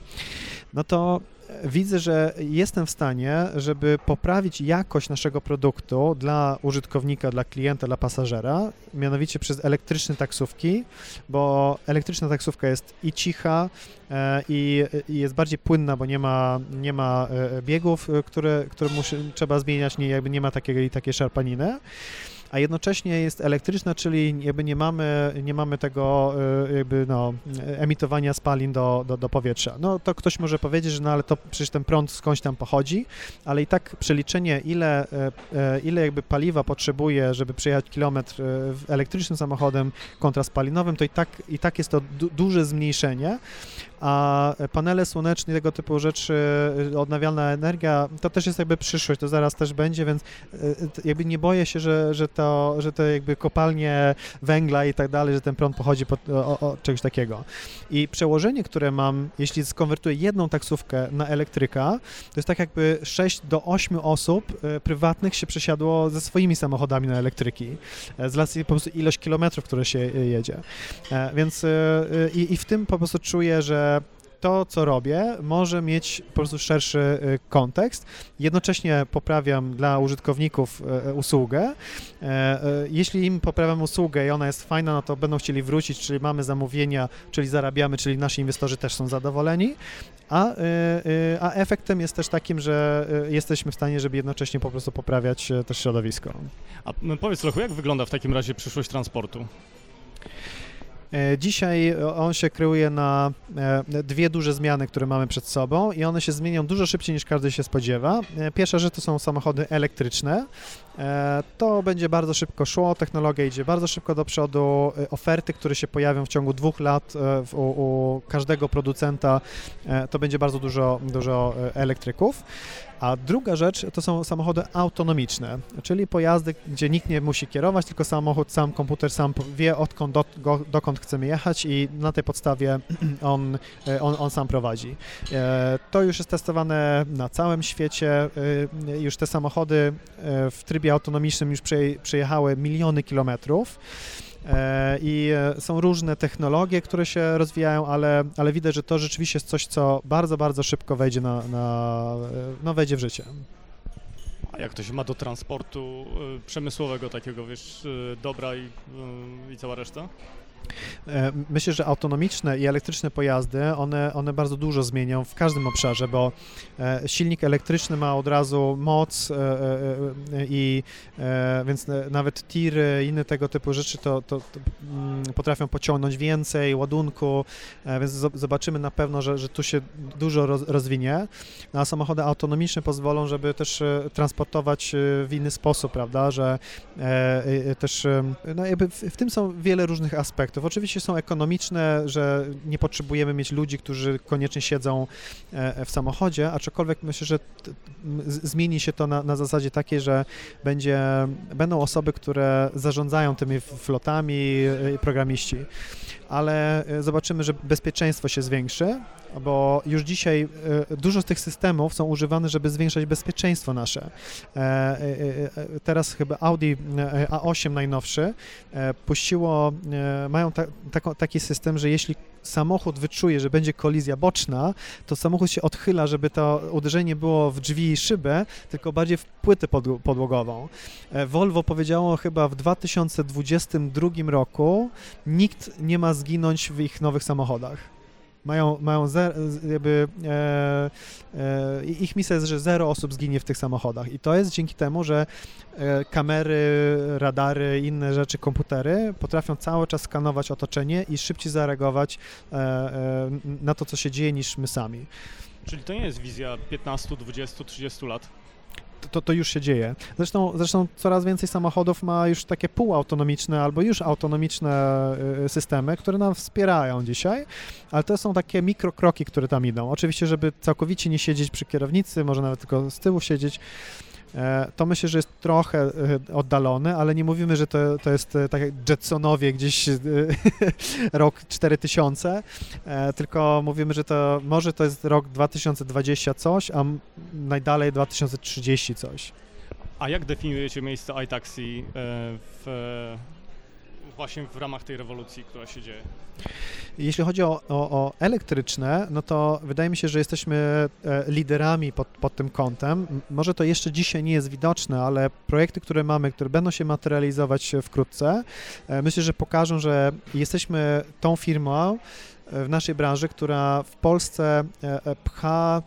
No to widzę, że jestem w stanie, żeby poprawić jakość naszego produktu dla użytkownika, dla klienta, dla pasażera, mianowicie przez elektryczne taksówki, bo elektryczna taksówka jest i cicha, e, i, jest bardziej płynna, bo nie ma, nie ma e, biegów, e, które, które musi, trzeba zmieniać, nie, jakby nie ma takiej, takiej szarpaniny a jednocześnie jest elektryczna, czyli jakby nie mamy, nie mamy tego e, jakby no, emitowania spalin do, do, do powietrza. No to ktoś może powiedzieć, że no ale to przecież ten prąd skądś tam pochodzi, ale i tak przeliczenie ile, e, e, ile jakby paliwa potrzebuje, żeby przejechać kilometr elektrycznym samochodem kontra spalinowym, to i tak, i tak jest to du duże zmniejszenie, a panele słoneczne, tego typu rzeczy, odnawialna energia, to też jest jakby przyszłość, to zaraz też będzie, więc jakby nie boję się, że, że to, że to jakby kopalnie węgla i tak dalej, że ten prąd pochodzi od, czegoś takiego. I przełożenie, które mam, jeśli skonwertuję jedną taksówkę na elektryka, to jest tak jakby 6 do 8 osób e, prywatnych się przesiadło ze swoimi samochodami na elektryki, e, z racji po prostu ilość kilometrów, które się e, jedzie. Więc i, i w tym po prostu czuję, że to, co robię, może mieć po prostu szerszy kontekst. Jednocześnie poprawiam dla użytkowników usługę. Jeśli im poprawiam usługę i ona jest fajna, no to będą chcieli wrócić, czyli mamy zamówienia, czyli zarabiamy, czyli nasi inwestorzy też są zadowoleni. A, a efektem jest też takim, że jesteśmy w stanie, żeby jednocześnie po prostu poprawiać też środowisko. A powiedz Lechu, jak wygląda w takim razie przyszłość transportu? E, dzisiaj on się kreuje na e, dwie duże zmiany, które mamy przed sobą i one się zmienią dużo szybciej niż każdy się spodziewa. E, pierwsza rzecz to są samochody elektryczne. To będzie bardzo szybko szło, technologia idzie bardzo szybko do przodu. Oferty, które się pojawią w ciągu dwóch lat u, u każdego producenta, to będzie bardzo dużo, dużo elektryków. A druga rzecz to są samochody autonomiczne, czyli pojazdy, gdzie nikt nie musi kierować, tylko samochód, sam komputer sam wie, odkąd, do, dokąd chcemy jechać i na tej podstawie on, on, on sam prowadzi. E, to już jest testowane na całym świecie. E, już te samochody e, w trybie autonomicznym już przejechały miliony kilometrów. E, I e, są różne technologie, które się rozwijają, ale, ale widać, że to rzeczywiście jest coś, co bardzo, bardzo szybko wejdzie, na, na, no, wejdzie w życie. A jak to się ma do transportu przemysłowego takiego, wiesz, dobra i, i cała reszta? E, myślę, że autonomiczne i elektryczne pojazdy, one, one bardzo dużo zmienią w każdym obszarze, bo e, silnik elektryczny ma od razu moc e, i więc nawet tiry, inne tego typu rzeczy to, to, to mm, potrafią pociągnąć więcej ładunku, więc zobaczymy na pewno, że, że tu się dużo rozwinie, no, a samochody autonomiczne pozwolą, żeby też transportować w inny sposób, prawda, że też no jakby w, w tym są wiele różnych aspektów aspektów. Oczywiście są ekonomiczne, że nie potrzebujemy mieć ludzi, którzy koniecznie siedzą e, w samochodzie, aczkolwiek myślę, że zmieni się to na, na zasadzie takiej, że będzie, będą osoby, które zarządzają tymi flotami, e, programiści ale e, zobaczymy, że bezpieczeństwo się zwiększy, bo już dzisiaj e, dużo z tych systemów są używane, żeby zwiększać bezpieczeństwo nasze. E, teraz chyba Audi A8 najnowszy puściło, mają ta, taki system, że jeśli samochód wyczuje, że będzie kolizja boczna, to samochód się odchyla, żeby to uderzenie było w drzwi i szybę, tylko bardziej w płytę podłogową. Volvo powiedziało chyba w 2022 roku, nikt nie ma zginąć w ich nowych samochodach. Mają, mają zer, jakby, e, e, ich misja jest, że zero osób zginie w tych samochodach i to jest dzięki temu, że e, kamery, radary, inne rzeczy, komputery potrafią cały czas skanować otoczenie i szybciej zareagować e, e, na to, co się dzieje niż my sami. Czyli to nie jest wizja 15, 20, 30 lat? To, to już się dzieje. Zresztą, zresztą coraz więcej samochodów ma już takie półautonomiczne albo już autonomiczne y, systemy, które nam wspierają dzisiaj, ale to są takie mikrokroki, które tam idą. Oczywiście, żeby całkowicie nie siedzieć przy kierownicy, może nawet tylko z tyłu siedzieć, to myślę, że jest trochę e, oddalone, ale nie mówimy, że to, to jest e, tak jak Jetsonowie gdzieś rok 4000, tylko mówimy, że to może to jest rok 2020 coś, a najdalej 2030 coś. A jak definiujecie miejsce iTaxi w właśnie w ramach tej rewolucji, która się dzieje? Jeśli chodzi o, o, o, elektryczne, no to wydaje mi się, że jesteśmy e, liderami pod, pod tym kątem. Może to jeszcze dzisiaj nie jest widoczne, ale projekty, które mamy, które będą się materializować wkrótce, e, myślę, że pokażą, że jesteśmy tą firmą e, w naszej branży, która w Polsce pcha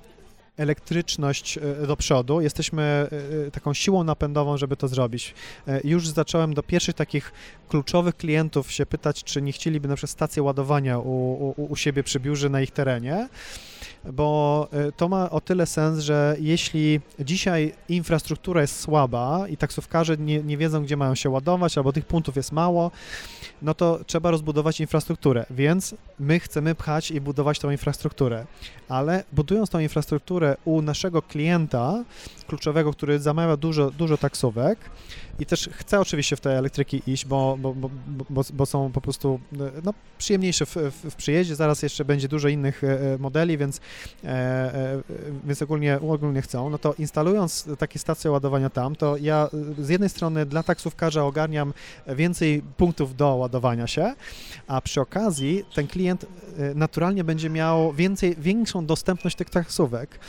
elektryczność e, do przodu. Jesteśmy e, e, taką siłą napędową, żeby to zrobić. Już zacząłem do pierwszych takich kluczowych klientów się pytać, czy nie chcieliby na przykład stację ładowania u, u, u siebie przy biurze na ich terenie bo to ma o tyle sens, że jeśli dzisiaj infrastruktura jest słaba i taksówkarze nie, nie wiedzą, gdzie mają się ładować, albo tych punktów jest mało, no to trzeba rozbudować infrastrukturę, więc my chcemy pchać i budować tą infrastrukturę, ale budując tą infrastrukturę u naszego klienta kluczowego, który zamawia dużo, dużo taksówek, i też chcę oczywiście w te elektryki iść, bo, bo, bo, bo, bo są po prostu no, przyjemniejsze w, w, w przyjeździe. Zaraz jeszcze będzie dużo innych modeli, więc, więc ogólnie, ogólnie chcą. No to instalując takie stacje ładowania tam, to ja z jednej strony dla taksówkarza ogarniam więcej punktów do ładowania się, a przy okazji ten klient naturalnie będzie miał więcej, większą dostępność tych taksówek e,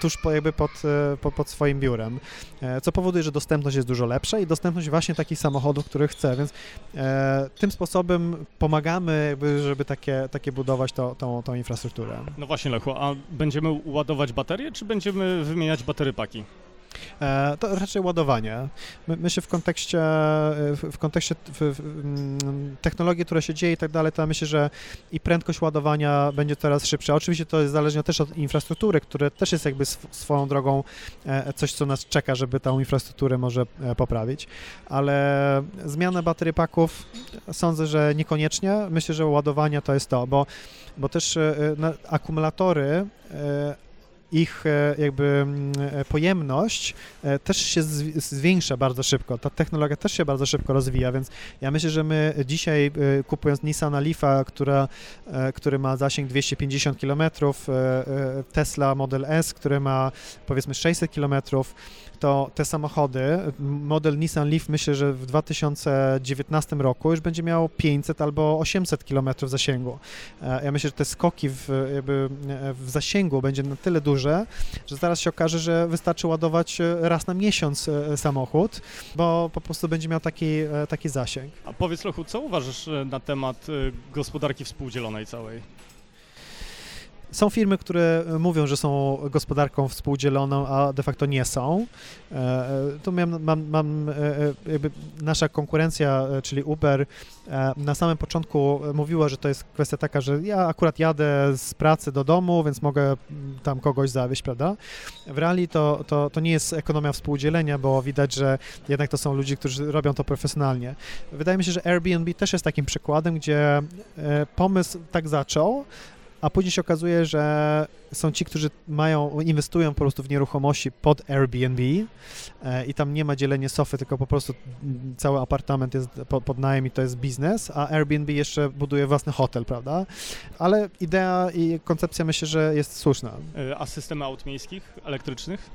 tuż po, jakby pod, e, po, pod swoim biurem, e, co powoduje, że dostępność jest dużo lepsza i dostępność właśnie takich samochodów, których chce, więc e, tym sposobem pomagamy, jakby, żeby takie, takie budować to, tą, tą infrastrukturę. No właśnie, Lechu, a będziemy ładować baterie, czy będziemy wymieniać batery paki? E, to raczej ładowanie. My, myślę w kontekście, w, w kontekście mm, technologii, która się dzieje i tak dalej, to myślę, że i prędkość ładowania będzie coraz szybsza. Oczywiście to jest zależne też od infrastruktury, które też jest jakby swoją drogą e, coś, co nas czeka, żeby tą infrastrukturę może e, poprawić, ale zmiana baterii paków sądzę, że niekoniecznie. Myślę, że ładowanie to jest to, bo, bo też akumulatory ich e, jakby mm, e, pojemność e, też się zwiększa bardzo szybko. Ta technologia też się bardzo szybko rozwija, więc ja myślę, że my dzisiaj kupując Nissan Leafa, która, który ma zasięg 250 km, Tesla Model S, który ma powiedzmy 600 km, to te samochody, model Nissan Leaf myślę, że w 2019 roku już będzie miał 500 albo 800 km zasięgu. E, ja myślę, że te skoki w, jakby e, w zasięgu będzie na tyle duże, że zaraz się okaże, że wystarczy ładować e, raz na miesiąc samochód, bo po prostu będzie miał taki, taki zasięg. A powiedz Lochu, co uważasz na temat gospodarki współdzielonej całej? Są firmy, które mówią, że są gospodarką współdzieloną, a de facto nie są. E, e, tu mam, mam, mam e, nasza konkurencja, czyli Uber, na samym początku mówiła, że to jest kwestia taka, że ja akurat jadę z pracy do domu, więc mogę tam kogoś zawieźć, prawda? W reali to, to, to nie jest ekonomia współdzielenia, bo widać, że jednak to są ludzie, którzy robią to profesjonalnie. Wydaje mi się, że Airbnb też jest takim przykładem, gdzie pomysł tak zaczął, a później się okazuje, że są ci, którzy mają, inwestują po prostu w nieruchomości pod Airbnb e, i tam nie ma dzielenia sofy, tylko po prostu cały apartament jest pod, pod najem i to jest biznes, a Airbnb jeszcze buduje własny hotel, prawda? Ale idea i koncepcja myślę, że jest słuszna. E, a systemy aut miejskich, elektrycznych?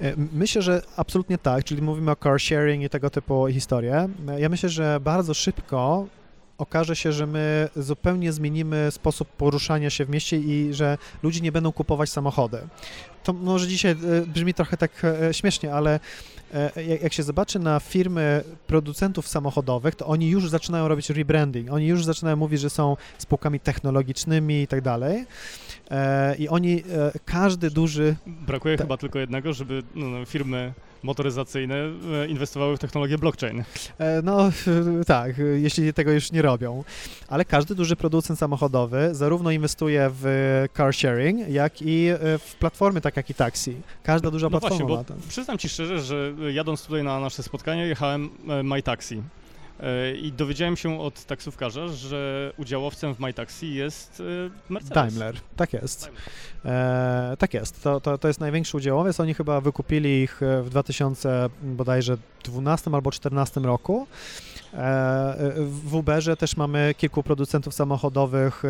E, myślę, że absolutnie tak, czyli mówimy o car sharing i tego typu historie. Ja myślę, że bardzo szybko okaże się, że my zupełnie zmienimy sposób poruszania się w mieście i że ludzie nie będą kupować samochody. To może dzisiaj e, brzmi trochę tak e, śmiesznie, ale e, jak się zobaczy na firmy producentów samochodowych, to oni już zaczynają robić rebranding, oni już zaczynają mówić, że są spółkami technologicznymi i tak dalej. I oni, każdy duży... Brakuje chyba tylko jednego, żeby no, no firmy motoryzacyjne e, inwestowały w technologię blockchain. E, no tak, jeśli tego już nie robią. Ale każdy duży producent samochodowy zarówno inwestuje w car sharing, jak i e, w platformy, tak jak i taxi. Każda duża no platforma właśnie, bo Przyznam ci szczerze, że jadąc tutaj na nasze spotkanie, jechałem MyTaxi. E, I dowiedziałem się od taksówkarza, że udziałowcem w MyTaxi jest e, Mercedes. Daimler, tak jest. E, tak jest, to, to, to jest największy udziałowiec. Oni chyba wykupili ich w 2000 bodajże 12 albo 14 roku. W Uberze też mamy kilku producentów samochodowych.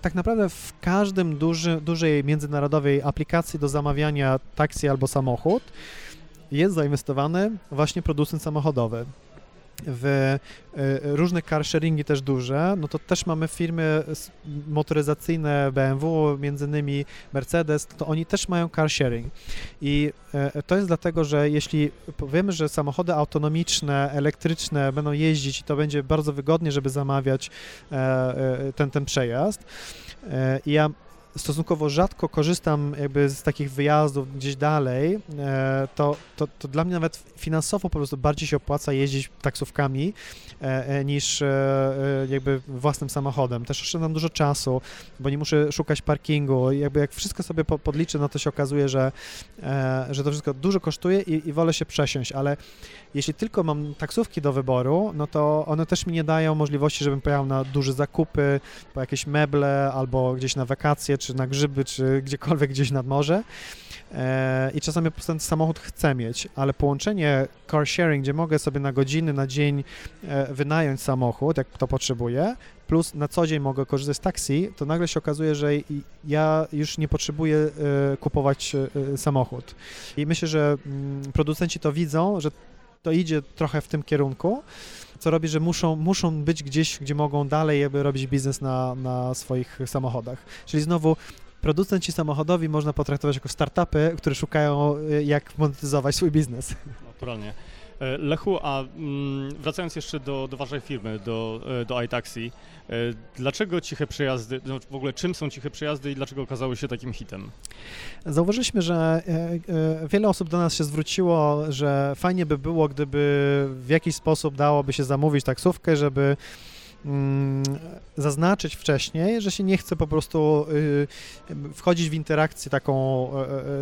Tak naprawdę w każdym duży, dużej międzynarodowej aplikacji do zamawiania taksi albo samochód jest zainwestowany właśnie producent samochodowy w e, różne car sharingi też duże, no to też mamy firmy motoryzacyjne BMW, między innymi Mercedes, to oni też mają car sharing. I e, to jest dlatego, że jeśli powiemy, że samochody autonomiczne, elektryczne będą jeździć i to będzie bardzo wygodnie, żeby zamawiać e, ten, ten przejazd, i ja stosunkowo rzadko korzystam jakby z takich wyjazdów gdzieś dalej, e, to, to, to dla mnie nawet finansowo po prostu bardziej się opłaca jeździć taksówkami e, e, niż jakby własnym samochodem. Też oszczędzam dużo czasu, bo nie muszę szukać parkingu. Jakby jak wszystko sobie podliczę, no to się okazuje, że, że to wszystko dużo kosztuje i, i wolę się przesiąść, ale jeśli tylko mam taksówki do wyboru, no to one też mi nie dają możliwości, żebym pojechał na duże zakupy, po jakieś meble albo gdzieś na wakacje, czy na grzyby, czy gdziekolwiek gdzieś nad morze. E, I czasami po prostu ten samochód chcę mieć, ale połączenie car sharing, gdzie mogę sobie na godziny, na dzień e, wynająć samochód, jak to potrzebuję, plus na co dzień mogę korzystać z taksi, to nagle się okazuje, że ja już nie potrzebuję e, kupować samochód. I myślę, że mm, producenci to widzą, że to idzie trochę w tym kierunku, co robi, że muszą, muszą być gdzieś, gdzie mogą dalej jakby robić biznes na, na swoich samochodach. Czyli znowu producenci samochodowi można potraktować jako startupy, które szukają y, jak monetyzować swój biznes. Naturalnie. E, Lechu, a mm, wracając jeszcze do, do waszej firmy, do, e, do iTaxi, e, dlaczego ciche przejazdy, no w ogóle czym są ciche przejazdy i dlaczego okazały się takim hitem? Zauważyliśmy, że wiele osób do nas się zwróciło, że fajnie by było, gdyby w jakiś sposób dałoby się zamówić taksówkę, żeby mm, zaznaczyć wcześniej, że się nie chce po prostu y, wchodzić w interakcję taką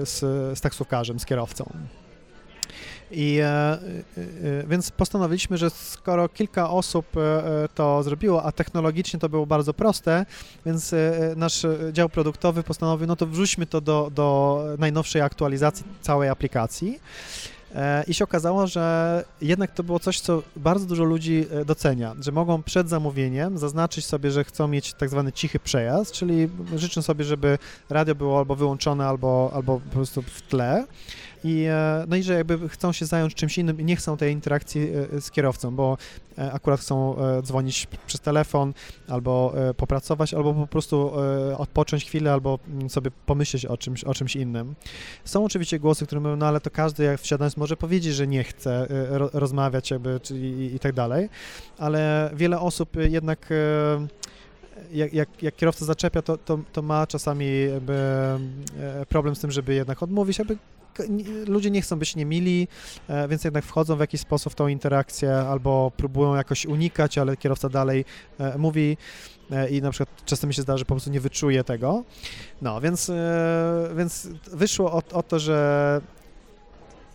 z, z taksówkarzem, z kierowcą. I e, e, e, więc postanowiliśmy, że skoro kilka osób to zrobiło, a technologicznie to było bardzo proste, więc nasz dział produktowy postanowił, no to wrzućmy to do, do najnowszej aktualizacji całej aplikacji. I się okazało, że jednak to było coś, co bardzo dużo ludzi docenia, że mogą przed zamówieniem zaznaczyć sobie, że chcą mieć tak zwany cichy przejazd, czyli życzą sobie, żeby radio było albo wyłączone, albo, albo po prostu w tle. I, e, no i że jakby chcą się zająć czymś innym i nie chcą tej interakcji e, z kierowcą, bo e, akurat chcą dzwonić przez telefon, albo popracować, albo po prostu odpocząć chwilę, albo mm, sobie pomyśleć o czymś, o czymś innym. Są oczywiście głosy, które mówią, no ale to każdy jak wsiadając może powiedzieć, że nie chce rozmawiać jakby, i, i tak dalej, ale wiele osób jednak jak, jak, jak, kierowca zaczepia, to, to, to ma czasami problem z tym, żeby jednak odmówić, aby ludzie nie chcą być niemili, e, więc jednak wchodzą w jakiś sposób w tą interakcję albo próbują jakoś unikać, ale kierowca dalej e, mówi e, i na przykład czasem mi się zdarza, że po prostu nie wyczuje tego. No, więc, więc wyszło o, o to, że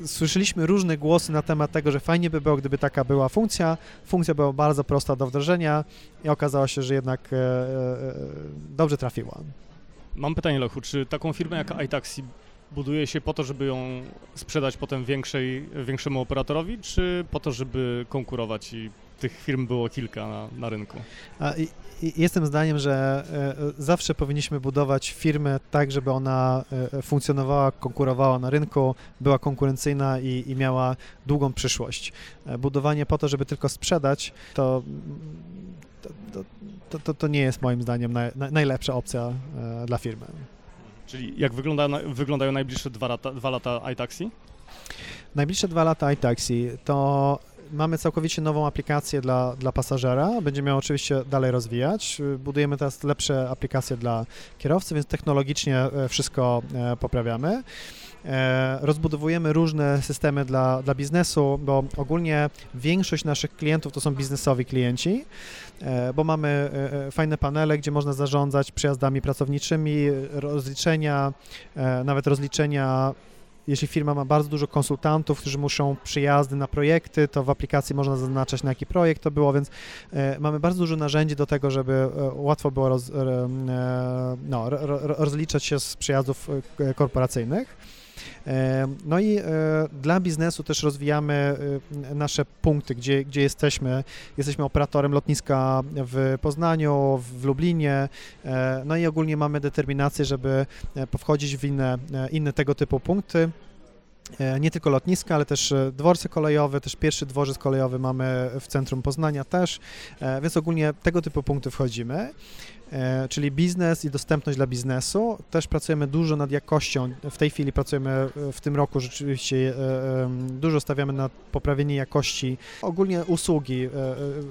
słyszeliśmy różne głosy na temat tego, że fajnie by było, gdyby taka była funkcja. Funkcja była bardzo prosta do wdrożenia i okazało się, że jednak dobrze trafiła. Mam pytanie, Lechu, czy taką firmę jak iTaxi buduje się po to, żeby ją sprzedać potem większej, większemu operatorowi, czy po to, żeby konkurować i tych firm było kilka na, na rynku? A, i, i jestem zdaniem, że e, zawsze powinniśmy budować firmę tak, żeby ona e, funkcjonowała, konkurowała na rynku, była konkurencyjna i, i miała długą przyszłość. E, budowanie po to, żeby tylko sprzedać, to to, to, to, to nie jest moim zdaniem naj, najlepsza opcja dla firmy. Czyli jak wygląda, wyglądają najbliższe dwa lata, dwa lata iTaxi? Najbliższe dwa lata iTaxi to mamy całkowicie nową aplikację dla, dla pasażera. Będziemy ją oczywiście dalej rozwijać. Budujemy teraz lepsze aplikacje dla kierowcy, więc technologicznie e, wszystko e, poprawiamy. E, rozbudowujemy różne systemy dla, dla biznesu, bo ogólnie większość naszych klientów to są biznesowi klienci, bo mamy fajne panele, gdzie można zarządzać przejazdami pracowniczymi, rozliczenia, nawet rozliczenia jeśli firma ma bardzo dużo konsultantów, którzy muszą przyjazdy na projekty, to w aplikacji można zaznaczać, na jaki projekt to było, więc e, mamy bardzo dużo narzędzi do tego, żeby e, łatwo było roz, e, no, rozliczać się z przyjazdów korporacyjnych. No i e, dla biznesu też rozwijamy e, nasze punkty, gdzie, gdzie jesteśmy. Jesteśmy operatorem lotniska w Poznaniu, w Lublinie, e, no i ogólnie mamy determinację, żeby powchodzić w inne, inne tego typu punkty nie tylko lotniska, ale też dworce kolejowe, też pierwszy dworzec kolejowy mamy w centrum Poznania też, więc ogólnie tego typu punkty wchodzimy. E, czyli biznes i dostępność dla biznesu. Też pracujemy dużo nad jakością. W tej chwili pracujemy e, w tym roku rzeczywiście e, dużo stawiamy na poprawienie jakości ogólnie usługi,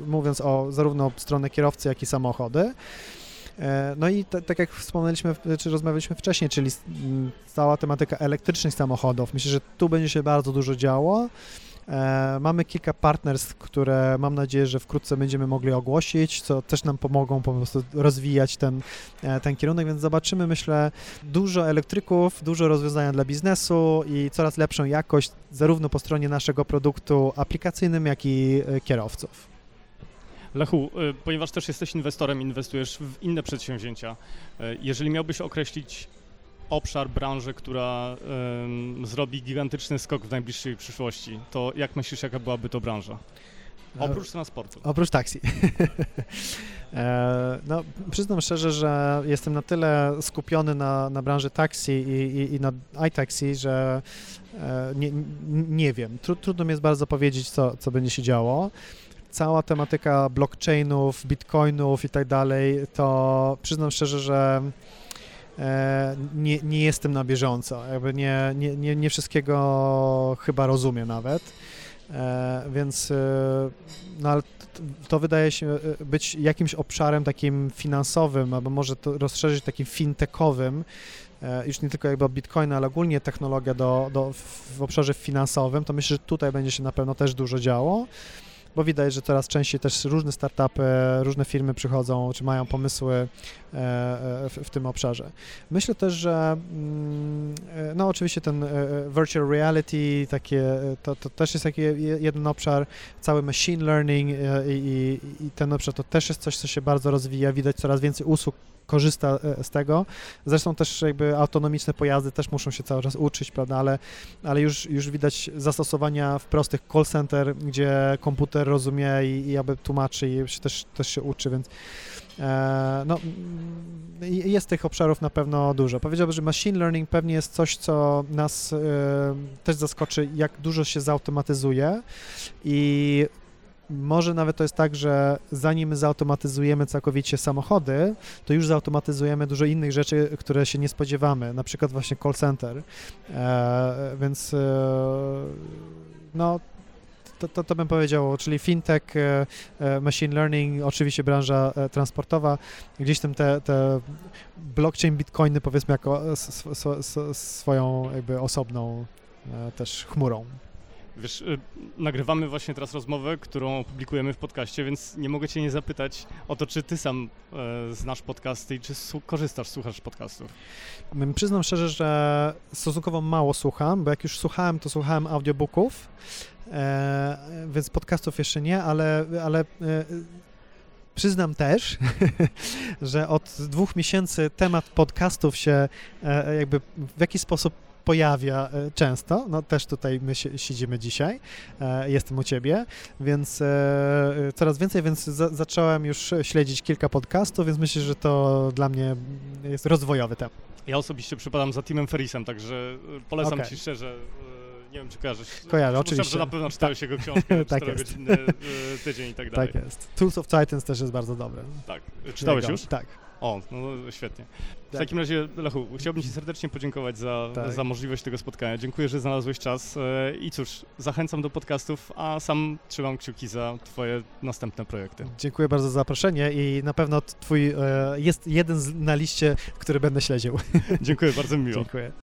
mówiąc o zarówno stronę kierowcy, jak i samochody. No i tak jak wspomnieliśmy, czy rozmawialiśmy wcześniej, czyli cała tematyka elektrycznych samochodów. Myślę, że tu będzie się bardzo dużo działo. E, mamy kilka partnerstw, które mam nadzieję, że wkrótce będziemy mogli ogłosić, co też nam pomogą po prostu rozwijać ten, e, ten kierunek, więc zobaczymy, myślę, dużo elektryków, dużo rozwiązania dla biznesu i coraz lepszą jakość zarówno po stronie naszego produktu aplikacyjnym, jak i e, kierowców. Lechu, ponieważ też jesteś inwestorem, inwestujesz w inne przedsięwzięcia, jeżeli miałbyś określić obszar, branżę, która zrobi gigantyczny skok w najbliższej przyszłości, to jak myślisz, jaka byłaby to branża? Oprócz transportu. Oprócz taksi. E, no, przyznam szczerze, że jestem na tyle skupiony na, na branży taksi i, i, i na iTaxi, że e, nie, nie wiem. Tru, trudno mi jest bardzo powiedzieć, co, co będzie się działo. Cała tematyka blockchainów, bitcoinów i tak dalej, to przyznam szczerze, że nie, nie jestem na bieżąco. Jakby nie, nie, nie, nie wszystkiego chyba rozumiem nawet. E, więc e, no, ale to wydaje się e, być jakimś obszarem takim finansowym, albo może to rozszerzyć takim fintechowym, już nie tylko jakby Bitcoin, ale ogólnie technologia do, do, w obszarze finansowym, to myślę, że tutaj będzie się na pewno też dużo działo bo widać, że coraz częściej też różne startupy, różne firmy przychodzą, czy mają pomysły e, e, w, w tym obszarze. Myślę też, że mm, e, no oczywiście ten virtual reality, takie, to, to też jest taki jeden obszar, cały machine learning i, i, i ten obszar to też jest coś, co się bardzo rozwija, widać coraz więcej usług korzysta z tego. Zresztą też jakby autonomiczne pojazdy też muszą się cały czas uczyć, prawda, ale, ale już, już widać zastosowania w prostych call center, gdzie komputer rozumie i, i jakby tłumaczy i się też, też się uczy, więc e, no, jest tych obszarów na pewno dużo. Powiedziałbym, że machine learning pewnie jest coś, co nas e, też zaskoczy, jak dużo się zautomatyzuje i może nawet to jest tak, że zanim zautomatyzujemy całkowicie samochody, to już zautomatyzujemy dużo innych rzeczy, które się nie spodziewamy, na przykład właśnie call center. E, więc e, no, to, to, to, bym powiedział, czyli fintech, e, e machine learning, oczywiście branża e, transportowa, gdzieś tam te, te blockchain, bitcoiny powiedzmy jako swoją jakby osobną też chmurą. Wiesz, y, nagrywamy właśnie teraz rozmowę, którą publikujemy w podcaście, więc nie mogę cię nie zapytać o to, czy ty sam e, znasz podcasty i czy korzystasz, słuchasz podcastów. Przyznam szczerze, że stosunkowo mało słucham, bo jak już słuchałem, to słuchałem audiobooków, e, więc podcastów jeszcze nie, ale, ale e, Przyznam też, że od dwóch miesięcy temat podcastów się jakby w jakiś sposób pojawia e, często. No też tutaj my siedzimy dzisiaj, e, jestem u ciebie, więc e, coraz więcej, więc za zacząłem już śledzić kilka podcastów, więc myślę, że to dla mnie jest rozwojowy temat. Ja osobiście przypadam za Timem Ferrisem, także polecam okay. ci szczerze nie wiem, czy kojarzysz. Kojarzę, oczywiście. że na pewno czytałeś tak. jego książkę, tak godzinny tydzień i tak dalej. Tak jest. Tools of Titans też jest bardzo dobry. Tak. Czytałeś już? Tak. O, no świetnie. W tak. takim razie, Lechu, chciałbym Ci serdecznie podziękować za, tak. za możliwość tego spotkania. Dziękuję, że znalazłeś czas e, i cóż, zachęcam do podcastów, a sam trzymam kciuki za Twoje następne projekty. Dziękuję bardzo za zaproszenie i na pewno Twój e, jest jeden na liście, który będę śledził. Dziękuję, bardzo miło. Dziękuję.